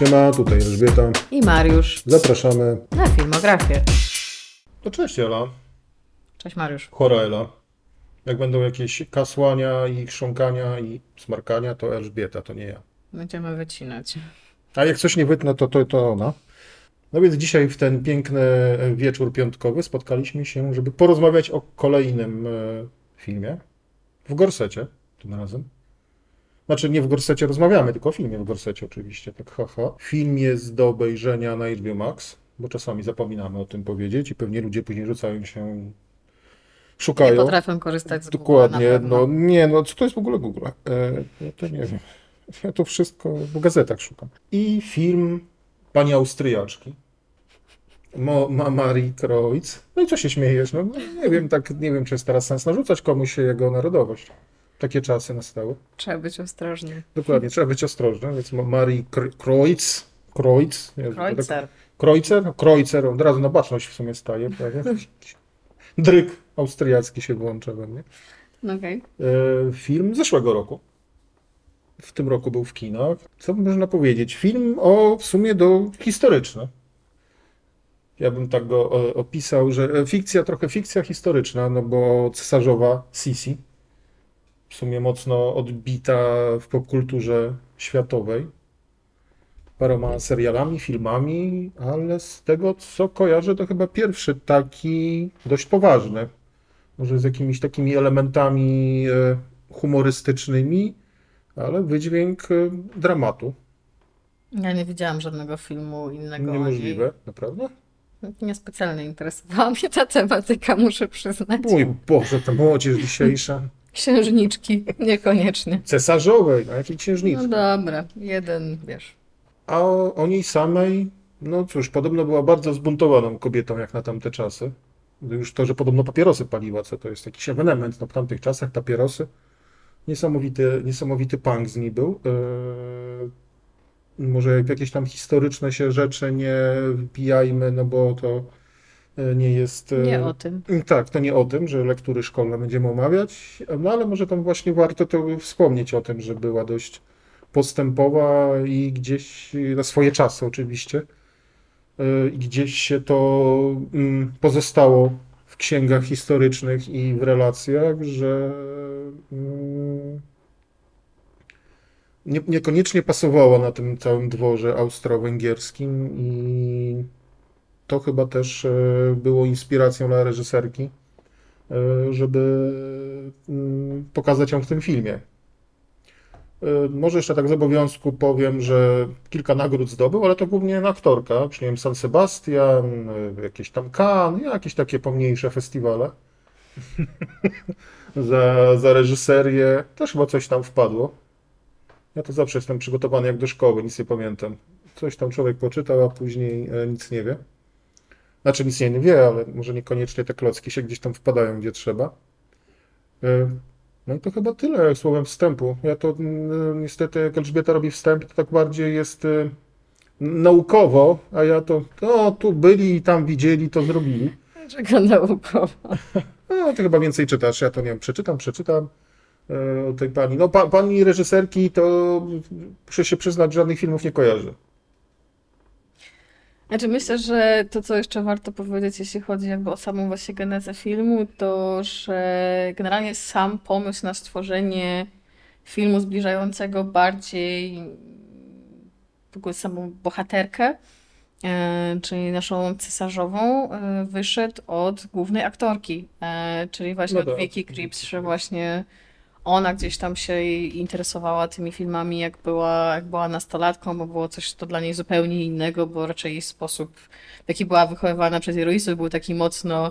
Siema, tutaj Elżbieta. I Mariusz Zapraszamy. na filmografię. To cześć Ela. Cześć Mariusz. Chora Ela. Jak będą jakieś kasłania i chrząkania i smarkania, to Elżbieta, to nie ja. Będziemy wycinać. A jak coś nie wytnę, to, to, to ona. No więc dzisiaj w ten piękny wieczór piątkowy spotkaliśmy się, żeby porozmawiać o kolejnym e, filmie. W Gorsecie tym razem. Znaczy nie w Gorsecie rozmawiamy, tylko o filmie w Gorsecie oczywiście, tak haha. Film jest do obejrzenia na HBO Max, bo czasami zapominamy o tym powiedzieć i pewnie ludzie później rzucają się i Nie szukają. potrafię korzystać z Google'a Dokładnie, pewno. no nie, no co to jest w ogóle Google? E, ja to nie wiem. Ja to wszystko w gazetach szukam. I film pani Austriaczki. Mo, ma Marii Kreutz. No i co się śmiejesz? No nie wiem, tak, nie wiem, czy jest teraz sens narzucać komuś jego narodowość. Takie czasy nastały. Trzeba być ostrożny. Dokładnie, trzeba być ostrożnym, więc Ma- Marii Kr- Kreutz. Kreutz. Tak- Kreuzer. Kreuzer? No, Kreuzer, od razu na baczność w sumie staje, prawie. Dryk austriacki się włącza we mnie. No Okej. E, film z zeszłego roku. W tym roku był w kinach. Co można powiedzieć? Film o w sumie do historyczny. Ja bym tak go e, opisał, że e, fikcja, trochę fikcja historyczna, no bo cesarzowa Sisi, w sumie mocno odbita w popkulturze światowej, paroma serialami, filmami, ale z tego co kojarzę, to chyba pierwszy taki dość poważny może z jakimiś takimi elementami e, humorystycznymi, ale wydźwięk e, dramatu. Ja nie widziałam żadnego filmu innego. Niemożliwe, naprawdę? ani- Niespecjalnie interesowała mnie ta tematyka, muszę przyznać. Mój Boże, ta młodzież dzisiejsza. Księżniczki, niekoniecznie. Cesarzowej, no jakiej księżniczki. No dobra, jeden, wiesz. A o, o niej samej, no cóż, podobno była bardzo zbuntowaną kobietą jak na tamte czasy. Już to, że podobno papierosy paliła, co to jest jakiś ewenement, no w tamtych czasach papierosy. Niesamowity, niesamowity punk z niej był. Eee, może jakieś tam historyczne się rzeczy nie wbijajmy, no bo to nie jest... e, Nie o tym. tak, to nie o tym, że lektury szkolne będziemy omawiać, no ale może tam właśnie warto to wspomnieć o tym, że była dość postępowa i gdzieś na swoje czasy oczywiście. y, I gdzieś się to mm, pozostało w księgach historycznych i w relacjach, że mm, nie, niekoniecznie pasowała na tym całym dworze austro-węgierskim i to chyba też e, było inspiracją dla reżyserki, e, żeby mm, pokazać ją w tym filmie. E, Może jeszcze tak z obowiązku powiem, że kilka nagród zdobył, ale to głównie aktorka. Przyjąłem San Sebastian, jakieś tam Cannes, jakieś takie pomniejsze festiwale. Za, za reżyserię też chyba coś tam wpadło. Ja to zawsze jestem przygotowany jak do szkoły, nic nie pamiętam. Coś tam człowiek poczytał, a później nic nie wie. Znaczy nic nie wie, ale może niekoniecznie te klocki się gdzieś tam wpadają, gdzie trzeba. E, No i to chyba tyle słowem wstępu. Ja to niestety, jak Elżbieta robi wstęp, to tak bardziej jest y, naukowo, a ja to, to tu byli i tam widzieli, to zrobili. Czego naukowa. No, ty chyba więcej czytasz, ja to nie wiem, przeczytam, przeczytam e, o tej pani. No, pa, pani reżyserki to muszę się przyznać, żadnych filmów nie kojarzę. Znaczy myślę, że to, co jeszcze warto powiedzieć, jeśli chodzi jakby o samą właśnie genezę filmu, to że generalnie sam pomysł na stworzenie filmu zbliżającego bardziej w ogóle samą bohaterkę, e, czyli naszą cesarzową, e, wyszedł od głównej aktorki, e, czyli właśnie No od tak. Vicky Krieps, że właśnie ona gdzieś tam się interesowała tymi filmami, jak była, jak była nastolatką, bo było coś to dla niej zupełnie innego, bo raczej jej sposób, w jaki była wychowywana przez jej rodziców, był taki mocno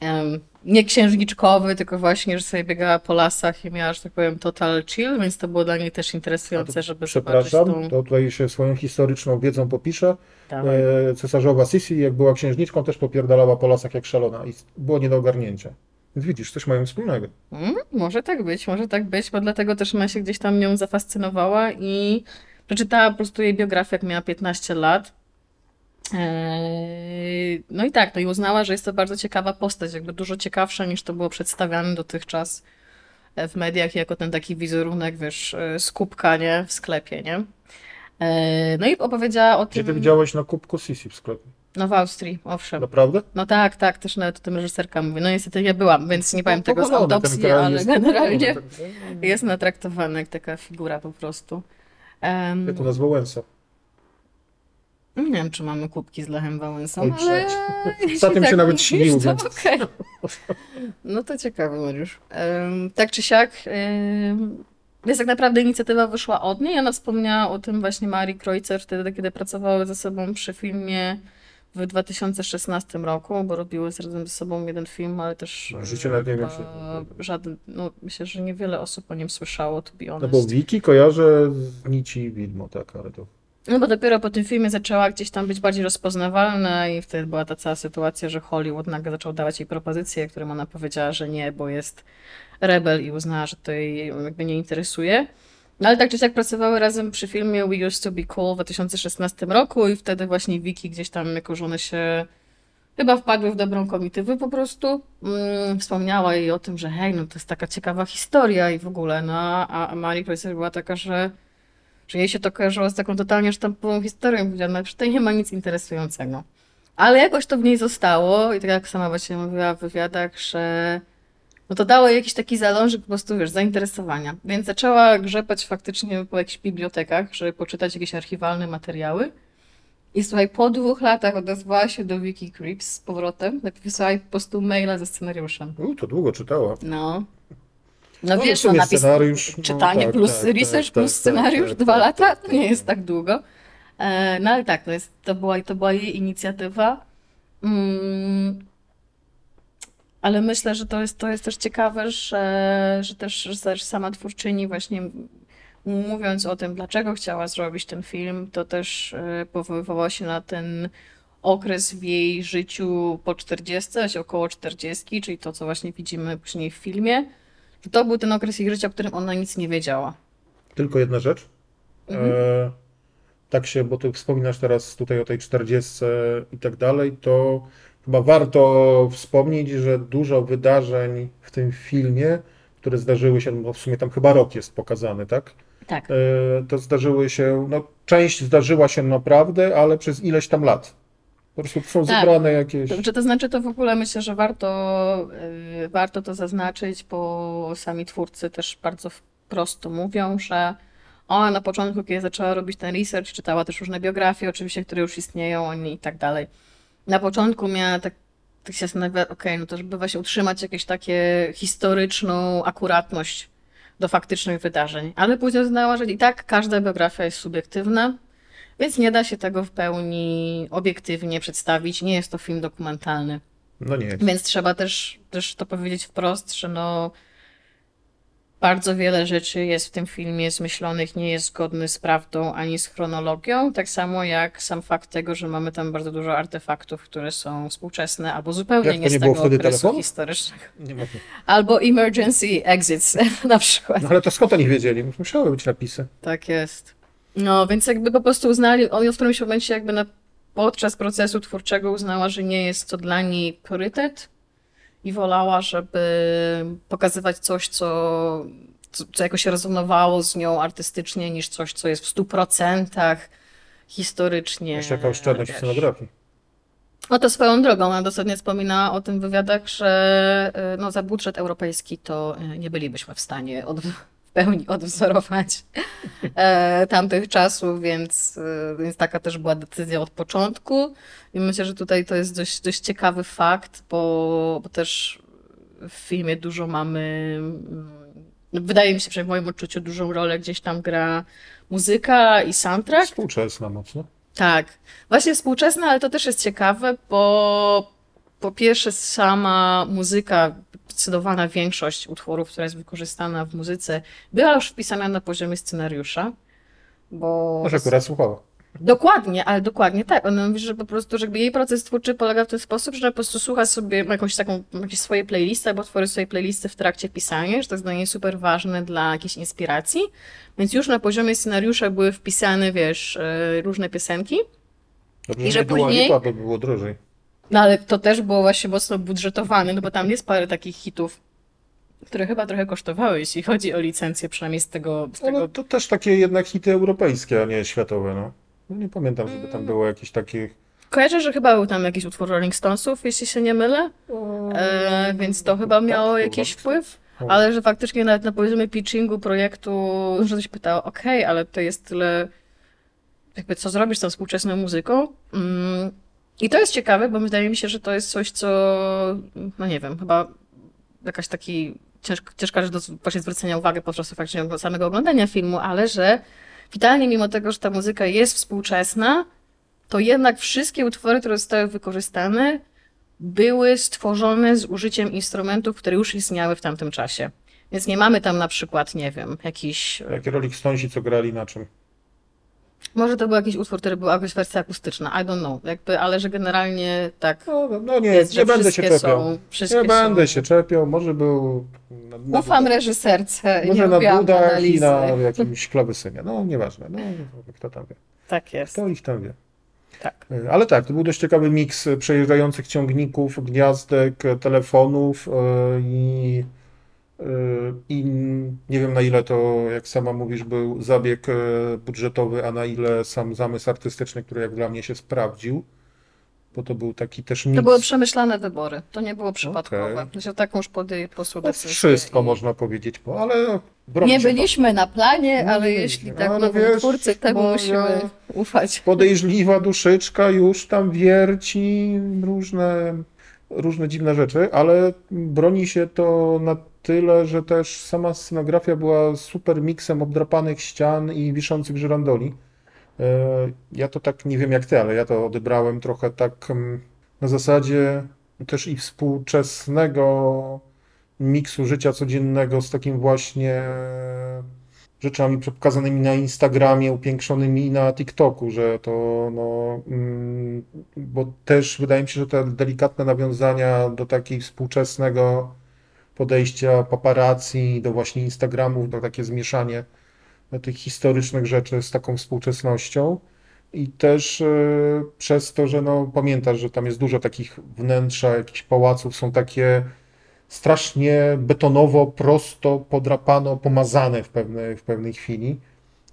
em, nie księżniczkowy, tylko właśnie, że sobie biegała po lasach i miała, że tak powiem, total chill, więc to było dla niej też interesujące, żeby zobaczyć Przepraszam, tą... to tutaj się swoją historyczną wiedzą popiszę. E, Cesarzowa Sisi, jak była księżniczką, też popierdalała po lasach jak szalona i było nie do ogarnięcia. Więc widzisz, coś mają wspólnego. Mm, może tak być, może tak być, bo dlatego też ona się gdzieś tam nią zafascynowała i przeczytała po prostu jej biografię, jak miała 15 lat. Eee, No i tak, no i uznała, że jest to bardzo ciekawa postać, jakby dużo ciekawsza niż to było przedstawiane dotychczas e, w mediach jako ten taki wizerunek, wiesz, e, z kubka, nie, w sklepie, nie? E, No i opowiedziała o tym. ty widziałeś na kubku Sisi w sklepie? No w Austrii, owszem. Naprawdę? No tak, tak, też nawet o tym reżyserka mówi. No niestety nie byłam, więc nie powiem tego z autopsji, ale jest generalnie powalony. jest natraktowana jak taka figura po prostu. Em, Jak u nas Wałęsa. nie wiem, czy mamy kubki z Lechem Wałęsą, Oj, ale... Ostatnio się nawet śnił, to więc- okej. No to ciekawe, Mariusz. Em, tak czy siak, em, więc tak naprawdę inicjatywa wyszła od niej. Ona wspomniała o tym właśnie Marii Kreutzer wtedy, kiedy pracowały ze sobą przy filmie w 2016 roku, bo robiły razem ze sobą jeden film, ale też No, życie nawet nie wiem, chyba żaden, no myślę, że niewiele osób o nim słyszało, to be No honest. bo Wiki kojarzę z Nici Widmo, tak, ale to... No bo dopiero po tym filmie zaczęła gdzieś tam być bardziej rozpoznawalna i wtedy była ta cała sytuacja, że Hollywood nagle zaczął dawać jej propozycje, którym ona powiedziała, że nie, bo jest rebel i uznała, że to jej jakby nie interesuje. No ale tak czy siak pracowały razem przy filmie We Used to Be Cool w 2016 roku i wtedy właśnie Vicky gdzieś tam, jako że one się chyba wpadły w dobrą komitywę po prostu, mm, wspomniała jej o tym, że hej, no to jest taka ciekawa historia i w ogóle, no a Marie Kreutzer była taka, że że jej się to kojarzyło z taką totalnie sztampową historią. Powiedziała, no, że tutaj nie ma nic interesującego. Ale jakoś to w niej zostało i tak jak sama właśnie mówiła w wywiadach, że no to dało jej jakiś taki zalążek po prostu, wiesz, zainteresowania. Więc zaczęła grzebać faktycznie po jakichś bibliotekach, żeby poczytać jakieś archiwalne materiały. I słuchaj, po dwóch latach odezwała się do Wiki Creeps z powrotem, napisała po prostu maila ze scenariuszem. U, to długo czytała. No. No, No, wiesz, no napis, scenariusz, no czytanie tak, plus tak, research tak, plus tak, scenariusz, tak, dwa tak, lata, tak, to nie tak. jest tak długo. E, No ale tak, to, jest, to, była, to była jej inicjatywa. Mm, ale myślę, że to jest, to jest też ciekawe, że, że też że też sama twórczyni właśnie mówiąc o tym, dlaczego chciała zrobić ten film, to też e, powoływała się na ten okres w jej życiu po 40, właśnie około 40, czyli to, co właśnie widzimy później w filmie. że To był ten okres jej życia, o którym ona nic nie wiedziała. Tylko jedna rzecz. Mhm. E, tak się, bo ty wspominasz teraz tutaj o tej 40 i tak dalej, to chyba warto wspomnieć, że dużo wydarzeń w tym filmie, które zdarzyły się, bo w sumie tam chyba rok jest pokazany, tak? Tak. E, to zdarzyły się, no część zdarzyła się naprawdę, ale przez ileś tam lat. Po prostu są Tak. zebrane jakieś... Dobrze, to znaczy to w ogóle myślę, że warto, y, warto to zaznaczyć, bo sami twórcy też bardzo wprost to mówią, że ona na początku, kiedy zaczęła robić ten research, czytała też różne biografie, oczywiście, które już istnieją o niej i tak dalej. Na początku miała tak, tak się zastanawia, okej, no to żeby właśnie utrzymać jakieś takie historyczną akuratność do faktycznych wydarzeń, ale później uznała, że i tak każda biografia jest subiektywna, więc nie da się tego w pełni obiektywnie przedstawić. Nie jest to film dokumentalny. No nie. Więc trzeba też, też to powiedzieć wprost, że no bardzo wiele rzeczy jest w tym filmie zmyślonych, nie jest zgodny z prawdą ani z chronologią, tak samo jak sam fakt tego, że mamy tam bardzo dużo artefaktów, które są współczesne albo zupełnie Jak to nie z nie było tego wtedy okresu telefonów? historycznego. nie. Albo emergency exits na przykład. No ale to skąd oni wiedzieli? Musiały być napisy. Tak jest. No, więc jakby po prostu uznali, on w którymś momencie jakby na, podczas procesu twórczego uznała, że nie jest to dla niej priorytet i wolała, żeby pokazywać coś, co, co, co jakoś rezonowało z nią artystycznie, niż coś, co jest w stu procentach historycznie. Jeszcze jaka oszczędność w scenografii. No to swoją drogą, ona dosadnie wspominała o tym w wywiadach, że y, no, za budżet europejski to y, nie bylibyśmy w stanie od, pełni odwzorować e, tamtych czasów, więc, y, więc taka też była decyzja od początku. I myślę, że tutaj to jest dość, dość ciekawy fakt, bo, bo też w filmie dużo mamy. mm, Wydaje mi się, że w moim odczuciu dużą rolę gdzieś tam gra muzyka i soundtrack. Współczesna mocno. Tak, właśnie współczesne, ale to też jest ciekawe, bo po pierwsze sama muzyka, zdecydowana większość utworów, która jest wykorzystana w muzyce, była już wpisana na poziomie scenariusza, bo... Może akurat słuchała. Dokładnie, ale dokładnie tak. Ona mówi, że po prostu, że jej proces twórczy polega w ten sposób, że po prostu słucha sobie jakąś taką, jakieś swoje playlisty, albo tworzy swoje playlisty w trakcie pisania, że to jest dla niej super ważne dla jakiejś inspiracji. Więc już na poziomie scenariusza były wpisane, wiesz, e, różne piosenki. Dobrze, I że nie była później- lipa, by było drożej. No ale to też było właśnie mocno budżetowane, no bo tam jest parę takich hitów. które chyba trochę kosztowały, jeśli chodzi o licencję, przynajmniej z tego, z tego Ale to też takie jednak hity europejskie, a nie światowe, no. No Nie pamiętam, żeby tam było jakieś takie... Kojarzę, że chyba był tam jakiś utwór Rolling Stonesów, jeśli się nie mylę, e, więc to chyba miało Tak, jakiś chyba. wpływ, ale że faktycznie nawet na poziomie pitchingu projektu, że ktoś pytał, okej, ale to jest tyle, jakby co zrobisz z tą współczesną muzyką? Mm, I to jest ciekawe, bo wydaje mi się, że to jest coś, co, no nie wiem, chyba jakaś taki ciężka, rzecz do właśnie zwrócenia uwagi podczas faktycznie samego oglądania filmu, ale że finalnie mimo tego, że ta muzyka jest współczesna, to jednak wszystkie utwory, które zostały wykorzystane, były stworzone z użyciem instrumentów, które już istniały w tamtym czasie. Więc nie mamy tam na przykład, nie wiem, jakiś. Jak Rolling Stonesi, co grali na czym? Może to był jakiś utwór, który był jakaś wersja akustyczna, I don't know. Jakby, ale że generalnie tak No, no, no nie, jest, nie będę się czepiał. są. Nie będę się czepiał, może był na, na, Ufam reżyserce, może na dudach i na jakimś klawesynie. No nieważne, no kto tam wie. Tak jest. Kto ich tam wie. Tak. E, Ale tak, to był dość ciekawy miks e, przejeżdżających ciągników, gniazdek, e, telefonów i, i nie wiem na ile to, jak sama mówisz, był zabieg e, budżetowy, a na ile sam zamysł artystyczny, który jak dla mnie się sprawdził, bo to był taki też miks. To były przemyślane wybory, to nie było przypadkowe. Okay. taką już podjęli po prostu No, wszystko i- można powiedzieć, bo, ale Nie to. byliśmy na planie, Nie ale byliśmy, jeśli tak ale mówią wiesz, twórcy, temu musimy ufać. podejrzliwa duszyczka już tam wierci różne, różne dziwne rzeczy, ale broni się to na tyle, że też sama scenografia była super miksem obdrapanych ścian i wiszących żyrandoli. E, Ja to tak nie wiem jak ty, ale ja to odebrałem trochę tak mm, na zasadzie też i współczesnego miksu życia codziennego z takim właśnie rzeczami pokazanymi na Instagramie, upiększonymi na TikToku, że to no, mm, bo też wydaje mi się, że te delikatne nawiązania do takiej współczesnego podejścia paparazzi, do właśnie Instagramów, do takie zmieszanie tych historycznych rzeczy z taką współczesnością. I też e, przez to, że no, pamiętasz, że tam jest dużo takich wnętrza, jakichś pałaców, są takie strasznie betonowo, prosto, podrapano, pomazane w pewnej, w pewnej chwili,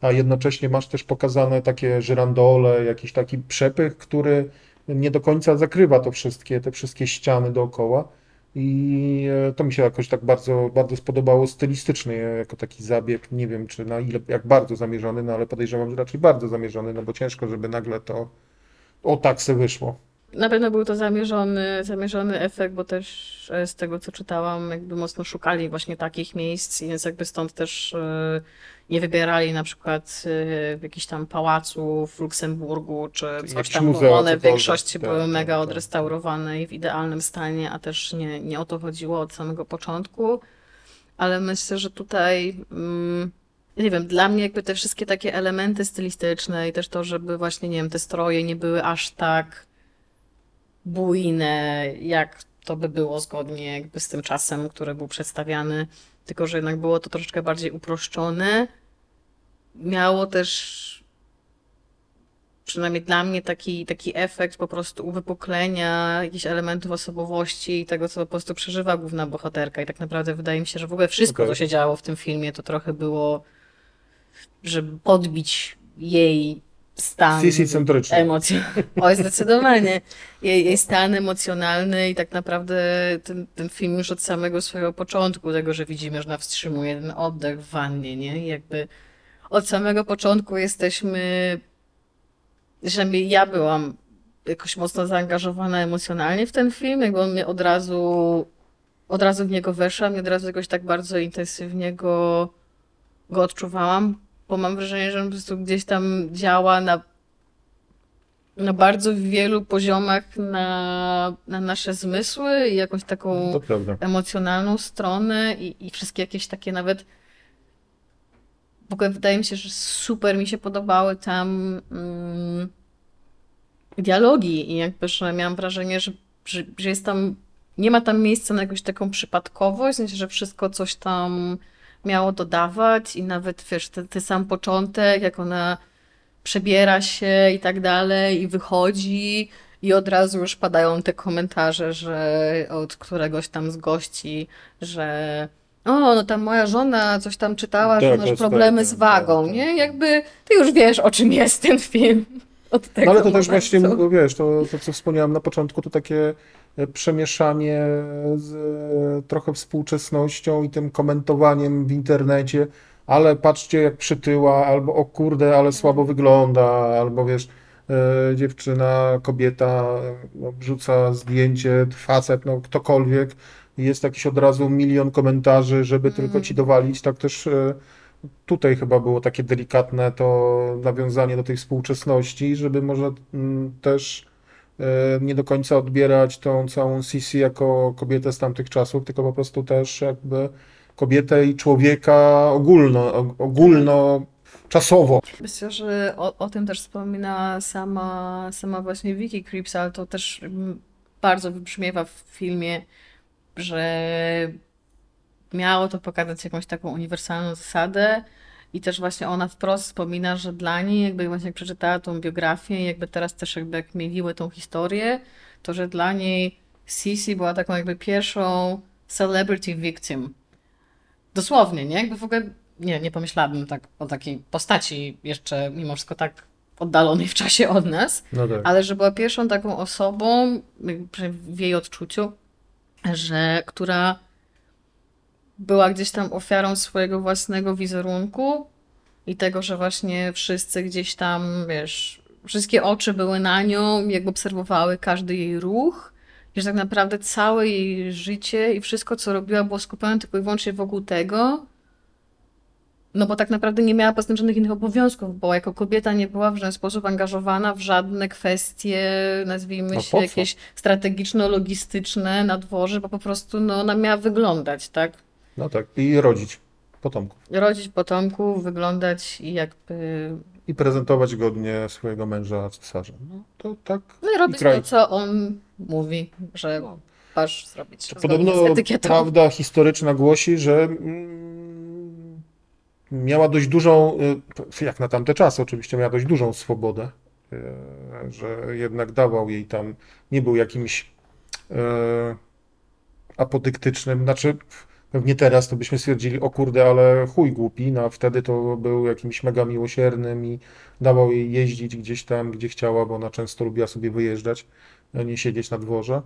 a jednocześnie masz też pokazane takie żyrandole, jakiś taki przepych, który nie do końca zakrywa to wszystkie, te wszystkie ściany dookoła. I e, to mi się jakoś tak bardzo, bardzo spodobało stylistycznie, jako taki zabieg. Nie wiem, czy na ile, jak bardzo zamierzony, no ale podejrzewam, że raczej bardzo zamierzony, no bo ciężko, żeby nagle to o tak se wyszło. Na pewno był to zamierzony, zamierzony efekt, bo też e, z tego, co czytałam, jakby mocno szukali właśnie takich miejsc, więc jakby stąd też e, nie wybierali na przykład e, jakichś tam pałaców w Luksemburgu czy coś tam, bo one w większości Tak, były tak, mega tak. odrestaurowane i w idealnym stanie, a też nie, nie o to chodziło od samego początku. Ale myślę, że tutaj, mm, nie wiem, dla mnie jakby te wszystkie takie elementy stylistyczne i też to, żeby właśnie, nie wiem, te stroje nie były aż tak bujne, jak to by było zgodnie jakby z tym czasem, który był przedstawiany, tylko że jednak było to troszeczkę bardziej uproszczone. Miało też przynajmniej dla mnie taki, taki efekt po prostu uwypuklenia jakichś elementów osobowości i tego, co po prostu przeżywa główna bohaterka. I tak naprawdę wydaje mi się, że w ogóle wszystko, Okej. co się działo w tym filmie, to trochę było, żeby podbić jej stan emocjonalny. Oj, zdecydowanie. Jej, jej stan emocjonalny i tak naprawdę ten, ten film już od samego swojego początku, tego, że widzimy, że ona wstrzymuje ten oddech w wannie, nie? I jakby od samego początku jesteśmy, przynajmniej ja byłam jakoś mocno zaangażowana emocjonalnie w ten film, jakby on mnie od razu, od razu w niego weszłam i od razu jakoś tak bardzo intensywnie go, go odczuwałam, bo mam wrażenie, że on po prostu gdzieś tam działa na, na bardzo wielu poziomach na, na nasze zmysły i jakąś taką emocjonalną stronę i, i wszystkie jakieś takie nawet. W ogóle wydaje mi się, że super mi się podobały tam mm, dialogi i jakby, że miałam wrażenie, że, że, że jest tam, nie ma tam miejsca na jakąś taką przypadkowość, w sensie, że wszystko coś tam miało dodawać i nawet, wiesz, ten, ten sam początek, jak ona przebiera się i tak dalej i wychodzi i od razu już padają te komentarze, że od któregoś tam z gości, że o, no tam moja żona coś tam czytała, że Tak, masz tak, problemy tak, z tak, wagą, tak, nie? tak. Jakby ty już wiesz, o czym jest ten film. Od tego No ale to też momentu. właśnie, wiesz, to, to co wspomniałem na początku, to takie e, przemieszanie z e, trochę współczesnością i tym komentowaniem w internecie, ale patrzcie jak przytyła, albo o kurde, ale słabo wygląda, albo wiesz, e, dziewczyna, kobieta e, no, wrzuca zdjęcie, facet, no ktokolwiek, jest jakiś od razu milion komentarzy, żeby tylko ci dowalić, tak też e, tutaj chyba było takie delikatne to nawiązanie do tej współczesności, żeby może mm, też e, nie do końca odbierać tą całą Sisi jako kobietę z tamtych czasów, tylko po prostu też jakby kobietę i człowieka ogólno, og- ogólno czasowo. Myślę, że o, o tym też wspomina sama, sama właśnie Vicky Creeps, ale to też mm, bardzo wybrzmiewa w filmie, że miało to pokazać jakąś taką uniwersalną zasadę i też właśnie ona wprost wspomina, że dla niej, jakby właśnie jak przeczytała tą biografię, jakby teraz też jakby jak mieliły tą historię, to że dla niej Sisi była taką jakby pierwszą celebrity victim. Dosłownie, nie? Jakby w ogóle nie, nie pomyślałabym tak o takiej postaci jeszcze mimo wszystko tak oddalonej w czasie od nas, No tak. ale że była pierwszą taką osobą w jej odczuciu, że która była gdzieś tam ofiarą swojego własnego wizerunku i tego, że właśnie wszyscy gdzieś tam, wiesz, wszystkie oczy były na nią, jakby obserwowały każdy jej ruch, i że tak naprawdę całe jej życie i wszystko, co robiła, było skupione tylko i wyłącznie wokół tego, no bo tak naprawdę nie miała poza tym żadnych innych obowiązków, bo jako kobieta nie była w żaden sposób angażowana w żadne kwestie, nazwijmy No się, jakieś strategiczno-logistyczne na dworze, bo po prostu no, ona miała wyglądać, tak? No tak. I rodzić potomków. Rodzić potomków, wyglądać i jakby... I prezentować godnie swojego męża cesarza. No to tak. No i robić kraj. to, co on mówi, że masz zrobić. Podobno prawda historyczna głosi, że mm, miała dość dużą, y, jak na tamte czasy oczywiście, miała dość dużą swobodę, y, że jednak dawał jej tam, nie był jakimś y, apodyktycznym, znaczy pewnie teraz to byśmy stwierdzili, o kurde, ale chuj głupi, no a wtedy to był jakimś mega miłosiernym i dawał jej jeździć gdzieś tam, gdzie chciała, bo ona często lubiła sobie wyjeżdżać, a nie siedzieć na dworze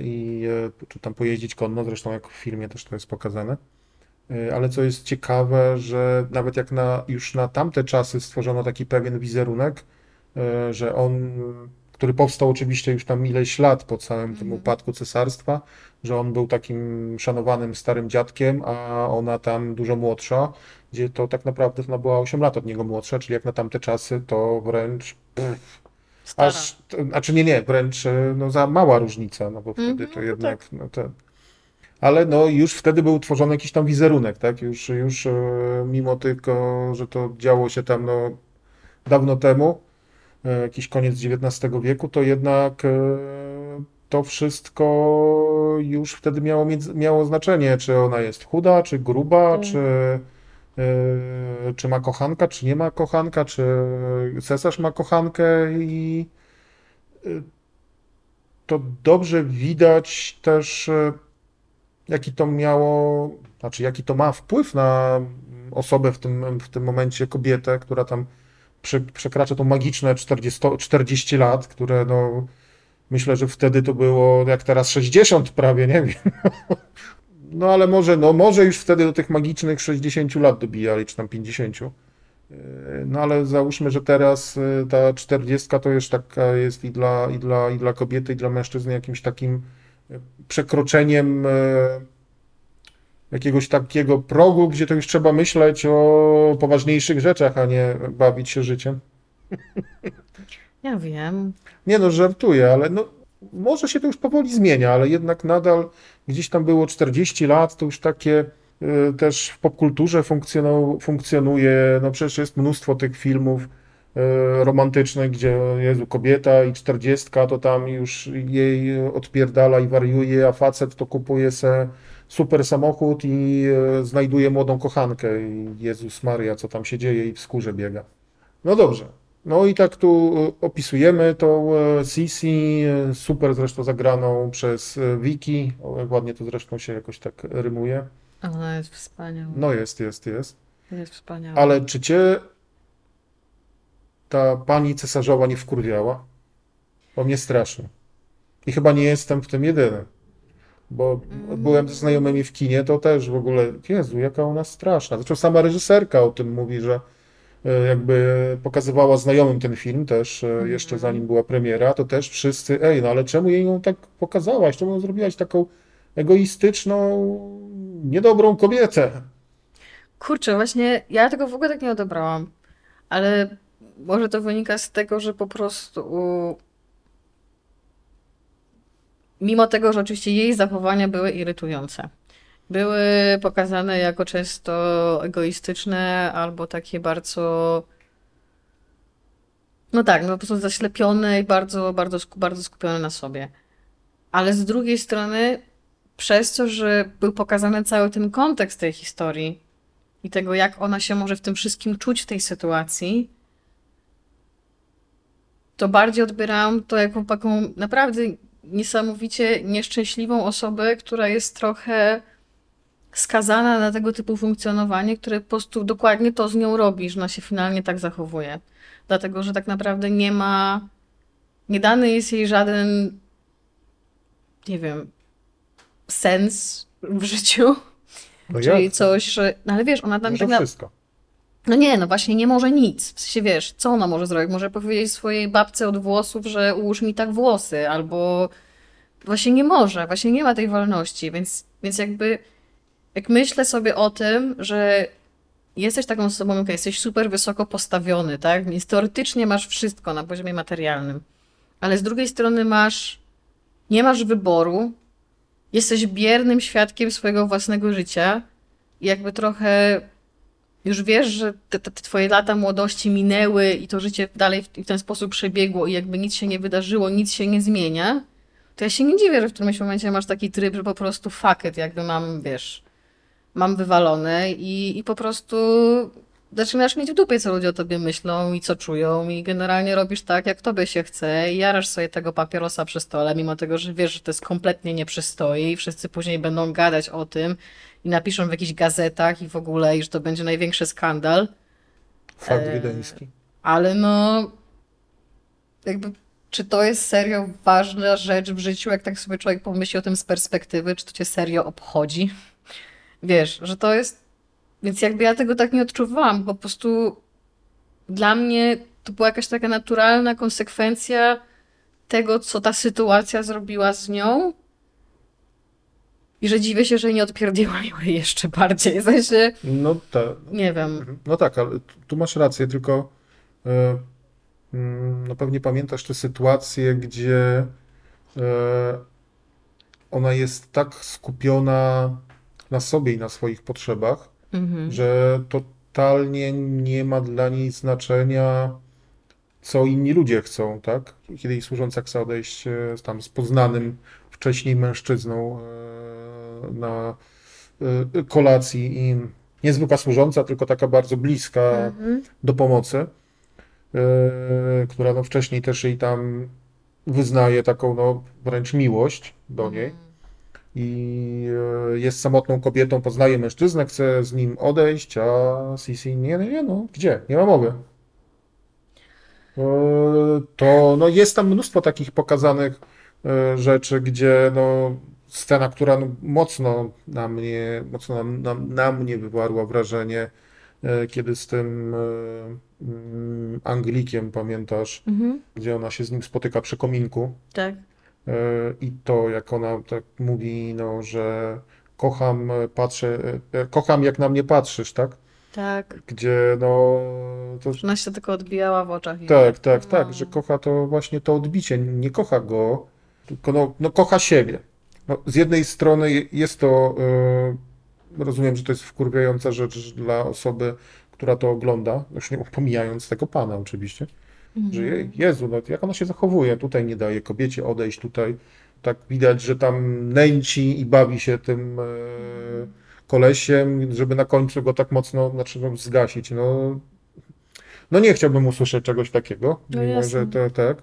i czy tam pojeździć konno, zresztą jak w filmie też to jest pokazane. Y, Ale co jest ciekawe, że nawet jak na, już na tamte czasy stworzono taki pewien wizerunek, y, że on, który powstał oczywiście już tam ileś lat po całym tym upadku cesarstwa, że on był takim szanowanym starym dziadkiem, a ona tam dużo młodsza, gdzie to tak naprawdę ona była 8 lat od niego młodsza, czyli jak na tamte czasy to wręcz pff, Stara. Aż, to, znaczy nie, nie, wręcz e, no, za mała różnica, no bo wtedy Mhm, to no jednak, no ten. Ale no już wtedy był tworzony jakiś tam wizerunek, tak? Już, już e, mimo tylko, że to działo się tam no, dawno temu, e, jakiś koniec XIX wieku, to jednak e, to wszystko już wtedy miało, miało znaczenie, czy ona jest chuda, czy gruba, Tak. czy, czy ma kochanka, czy nie ma kochanka, czy cesarz ma kochankę i to dobrze widać też, jaki to miało, znaczy jaki to ma wpływ na osobę w tym, w tym momencie, kobietę, która tam prze, przekracza to magiczne 40, 40 lat, które no myślę, że wtedy to było jak teraz 60 prawie, nie wiem. No ale może, no może już wtedy do tych magicznych 60 lat dobijali, czy tam 50. Yy, No ale załóżmy, że teraz yy, ta 40 to już taka jest i dla, i dla, i dla kobiety, i dla mężczyzny jakimś takim przekroczeniem yy, jakiegoś takiego progu, gdzie to już trzeba myśleć o poważniejszych rzeczach, a nie bawić się życiem. Ja wiem. Nie no, żartuję, ale no, może się to już powoli zmienia, ale jednak nadal gdzieś tam było 40 lat, to już takie y, też w popkulturze funkcjonu- funkcjonuje, no przecież jest mnóstwo tych filmów y, romantycznych, gdzie Jezu, kobieta i 40 to tam już jej odpierdala i wariuje, a facet to kupuje se super samochód i y, znajduje młodą kochankę i Jezus Maria, co tam się dzieje i w skórze biega. No dobrze. No i tak tu e, opisujemy tą e, Sisi, e, super zresztą zagraną przez e, Wiki, ładnie to zresztą się jakoś tak rymuje. Ona jest wspaniała. No jest, jest, jest. Jest wspaniała. Ale czy cię ta pani cesarzowa nie wkurwiała? Bo mnie strasznie. I chyba nie jestem w tym jedyny. Bo byłem ze znajomymi w kinie, to też w ogóle, Jezu, jaka ona straszna. Zresztą sama reżyserka o tym mówi, że e, jakby pokazywała znajomym ten film też, e, jeszcze zanim była premiera, to też wszyscy, ej, no ale czemu jej ją tak pokazałaś? Czemu ją zrobiłaś taką egoistyczną, niedobrą kobietę? Kurczę, właśnie ja tego w ogóle tak nie odebrałam. Ale może to wynika z tego, że po prostu mimo tego, że oczywiście jej zachowania były irytujące. Były pokazane jako często egoistyczne albo takie bardzo no tak, no po prostu zaślepione i bardzo, bardzo, bardzo skupione na sobie. Ale z drugiej strony, przez to, że był pokazany cały ten kontekst tej historii i tego, jak ona się może w tym wszystkim czuć w tej sytuacji, to bardziej odbierałam to jako taką naprawdę niesamowicie nieszczęśliwą osobę, która jest trochę skazana na tego typu funkcjonowanie, które po prostu dokładnie to z nią robi, że ona się finalnie tak zachowuje. Dlatego, że tak naprawdę nie ma, nie dany jest jej żaden, nie wiem, sens w życiu, No czyli coś, że, no ale wiesz, ona tam Może tak na, wszystko. No nie, no właśnie nie może nic. W sensie wiesz, co ona może zrobić? Może powiedzieć swojej babce od włosów, że ułóż mi tak włosy, albo właśnie nie może, właśnie nie ma tej wolności, więc, więc jakby jak myślę sobie o tym, że jesteś taką osobą, okej, jesteś super wysoko postawiony, tak? Więc teoretycznie masz wszystko na poziomie materialnym, ale z drugiej strony masz, nie masz wyboru, jesteś biernym świadkiem swojego własnego życia i jakby trochę już wiesz, że te, te, twoje lata młodości minęły i to życie dalej w, ten sposób przebiegło i jakby nic się nie wydarzyło, nic się nie zmienia, to ja się nie dziwię, że w którymś momencie masz taki tryb, że po prostu fuck it, jakby mam, wiesz, mam wywalone i, i po prostu zaczynasz mieć w dupie, co ludzie o tobie myślą i co czują i generalnie robisz tak, jak tobie się chce i jarasz sobie tego papierosa przy stole, mimo tego, że wiesz, że to jest kompletnie nie przystoi i wszyscy później będą gadać o tym i napiszą w jakichś gazetach i w ogóle, i że to będzie największy skandal, Fakt Eee, wiedeński. ale no jakby czy to jest serio ważna rzecz w życiu, jak tak sobie człowiek pomyśli o tym z perspektywy, czy to cię serio obchodzi? Wiesz, że to jest. Więc jakby ja tego tak nie odczuwałam, po prostu dla mnie to była jakaś taka naturalna konsekwencja tego, co ta sytuacja zrobiła z nią. I że dziwię się, że nie odpierdziła jej jeszcze bardziej. W sensie, No tak. nie wiem. No tak, ale tu- masz rację, tylko e, mm, no pewnie pamiętasz te sytuacje, gdzie e, ona jest tak skupiona na sobie i na swoich potrzebach, Mhm. że totalnie nie ma dla niej znaczenia, co inni ludzie chcą, tak? Kiedy jej służąca chce odejść e, tam z poznanym wcześniej mężczyzną e, na e, kolacji i niezwykła służąca, tylko taka bardzo bliska Mhm. do pomocy, e, która no wcześniej też jej tam wyznaje taką no wręcz miłość do niej i jest samotną kobietą, poznaje mężczyznę, chce z nim odejść, a Sisi nie, nie, nie, no gdzie, nie ma mowy. To no jest tam mnóstwo takich pokazanych rzeczy, gdzie no scena, która no, mocno na mnie, mocno na, na, na mnie wywarła wrażenie, e, kiedy z tym e, mm, Anglikiem, pamiętasz, Mhm. gdzie ona się z nim spotyka przy kominku. Tak. E, I to, jak ona tak mówi, no, że kocham, e, patrzę, e, kocham jak na mnie patrzysz, tak? Tak. Gdzie, no, to, Ona się tylko odbijała w oczach. i- tak, tak, tak, No. że kocha to właśnie to odbicie, nie kocha go, tylko no, no kocha siebie. No, z jednej strony je- jest to, e, rozumiem, że to jest wkurwiająca rzecz dla osoby, która to ogląda, już nie pomijając tego pana oczywiście, że je- Jezu, no jak ona się zachowuje, tutaj nie daje kobiecie odejść, tutaj tak widać, że tam nęci i bawi się tym e, kolesiem, żeby na końcu go tak mocno, znaczy no, zgasić, no, no nie chciałbym usłyszeć czegoś takiego, No mimo jasne. że to tak.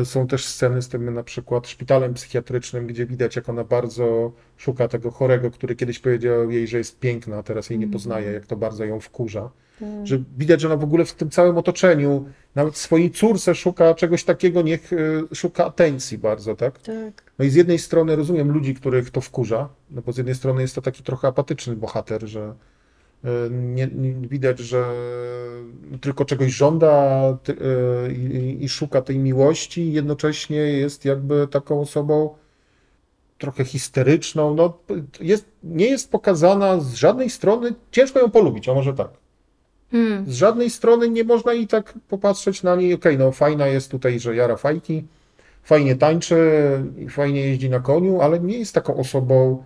E, Są też sceny z tym na przykład szpitalem psychiatrycznym, gdzie widać, jak ona bardzo szuka tego chorego, który kiedyś powiedział jej, że jest piękna, a teraz jej nie poznaje, jak to bardzo ją wkurza. Że widać, że ona w ogóle w tym całym otoczeniu, nawet swojej córce szuka czegoś takiego, niech e, szuka atencji bardzo, tak? Tak. No i z jednej strony rozumiem ludzi, których to wkurza, no bo z jednej strony jest to taki trochę apatyczny bohater, że nie, nie widać, że tylko czegoś żąda ty, e, i, i szuka tej miłości, jednocześnie jest jakby taką osobą trochę histeryczną. No, jest, nie jest pokazana z żadnej strony, ciężko ją polubić, a może tak. Hmm. Z żadnej strony nie można i tak popatrzeć na niej, okej, no fajna jest tutaj, że jara fajki, fajnie tańczy, fajnie jeździ na koniu, ale nie jest taką osobą,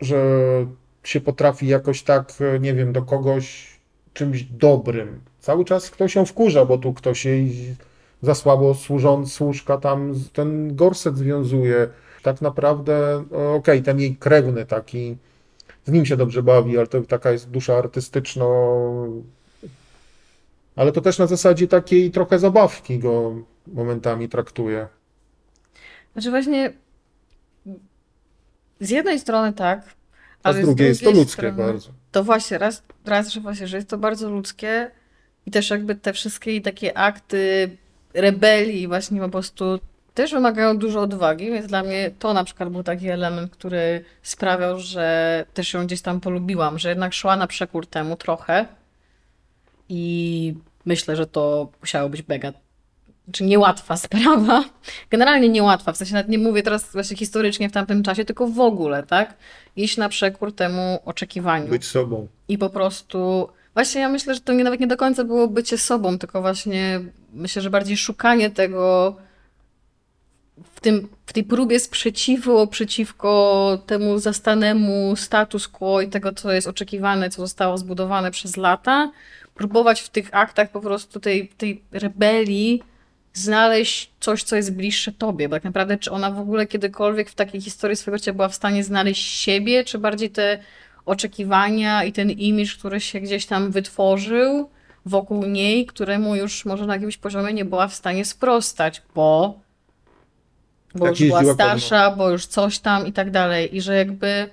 że się potrafi jakoś tak, nie wiem, do kogoś czymś dobrym. Cały czas ktoś ją wkurza, bo tu ktoś jej za słabo służąc służka tam ten gorset związuje. Tak naprawdę, no, okej, ten jej krewny taki, z nim się dobrze bawi, ale to taka jest dusza artystyczno. Ale to też na zasadzie takiej trochę zabawki go momentami traktuje. Znaczy właśnie z jednej strony tak, A ale z drugiej jest to ludzkie strony, bardzo. To właśnie, raz, raz, że właśnie, że jest to bardzo ludzkie i też jakby te wszystkie takie akty rebelii właśnie po prostu też wymagają dużo odwagi, więc dla mnie to na przykład był taki element, który sprawiał, że też ją gdzieś tam polubiłam, że jednak szła na przekór temu trochę i myślę, że to musiało być mega czy niełatwa sprawa. Generalnie niełatwa, w sensie nawet nie mówię teraz właśnie historycznie w tamtym czasie, tylko w ogóle, tak? Iść na przekór temu oczekiwaniu. Być sobą. I po prostu. Właśnie ja myślę, że to nie, nawet nie do końca było bycie sobą, tylko właśnie myślę, że bardziej szukanie tego w, tym, w tej próbie sprzeciwu przeciwko temu zastanemu status quo i tego, co jest oczekiwane, co zostało zbudowane przez lata. Próbować w tych aktach po prostu tej, tej rebelii znaleźć coś, co jest bliższe tobie, bo tak naprawdę czy ona w ogóle kiedykolwiek w takiej historii swojego życia była w stanie znaleźć siebie, czy bardziej te oczekiwania i ten imidż, który się gdzieś tam wytworzył wokół niej, któremu już może na jakimś poziomie nie była w stanie sprostać, bo, bo Jak już była starsza, bo już coś tam i tak dalej. I że jakby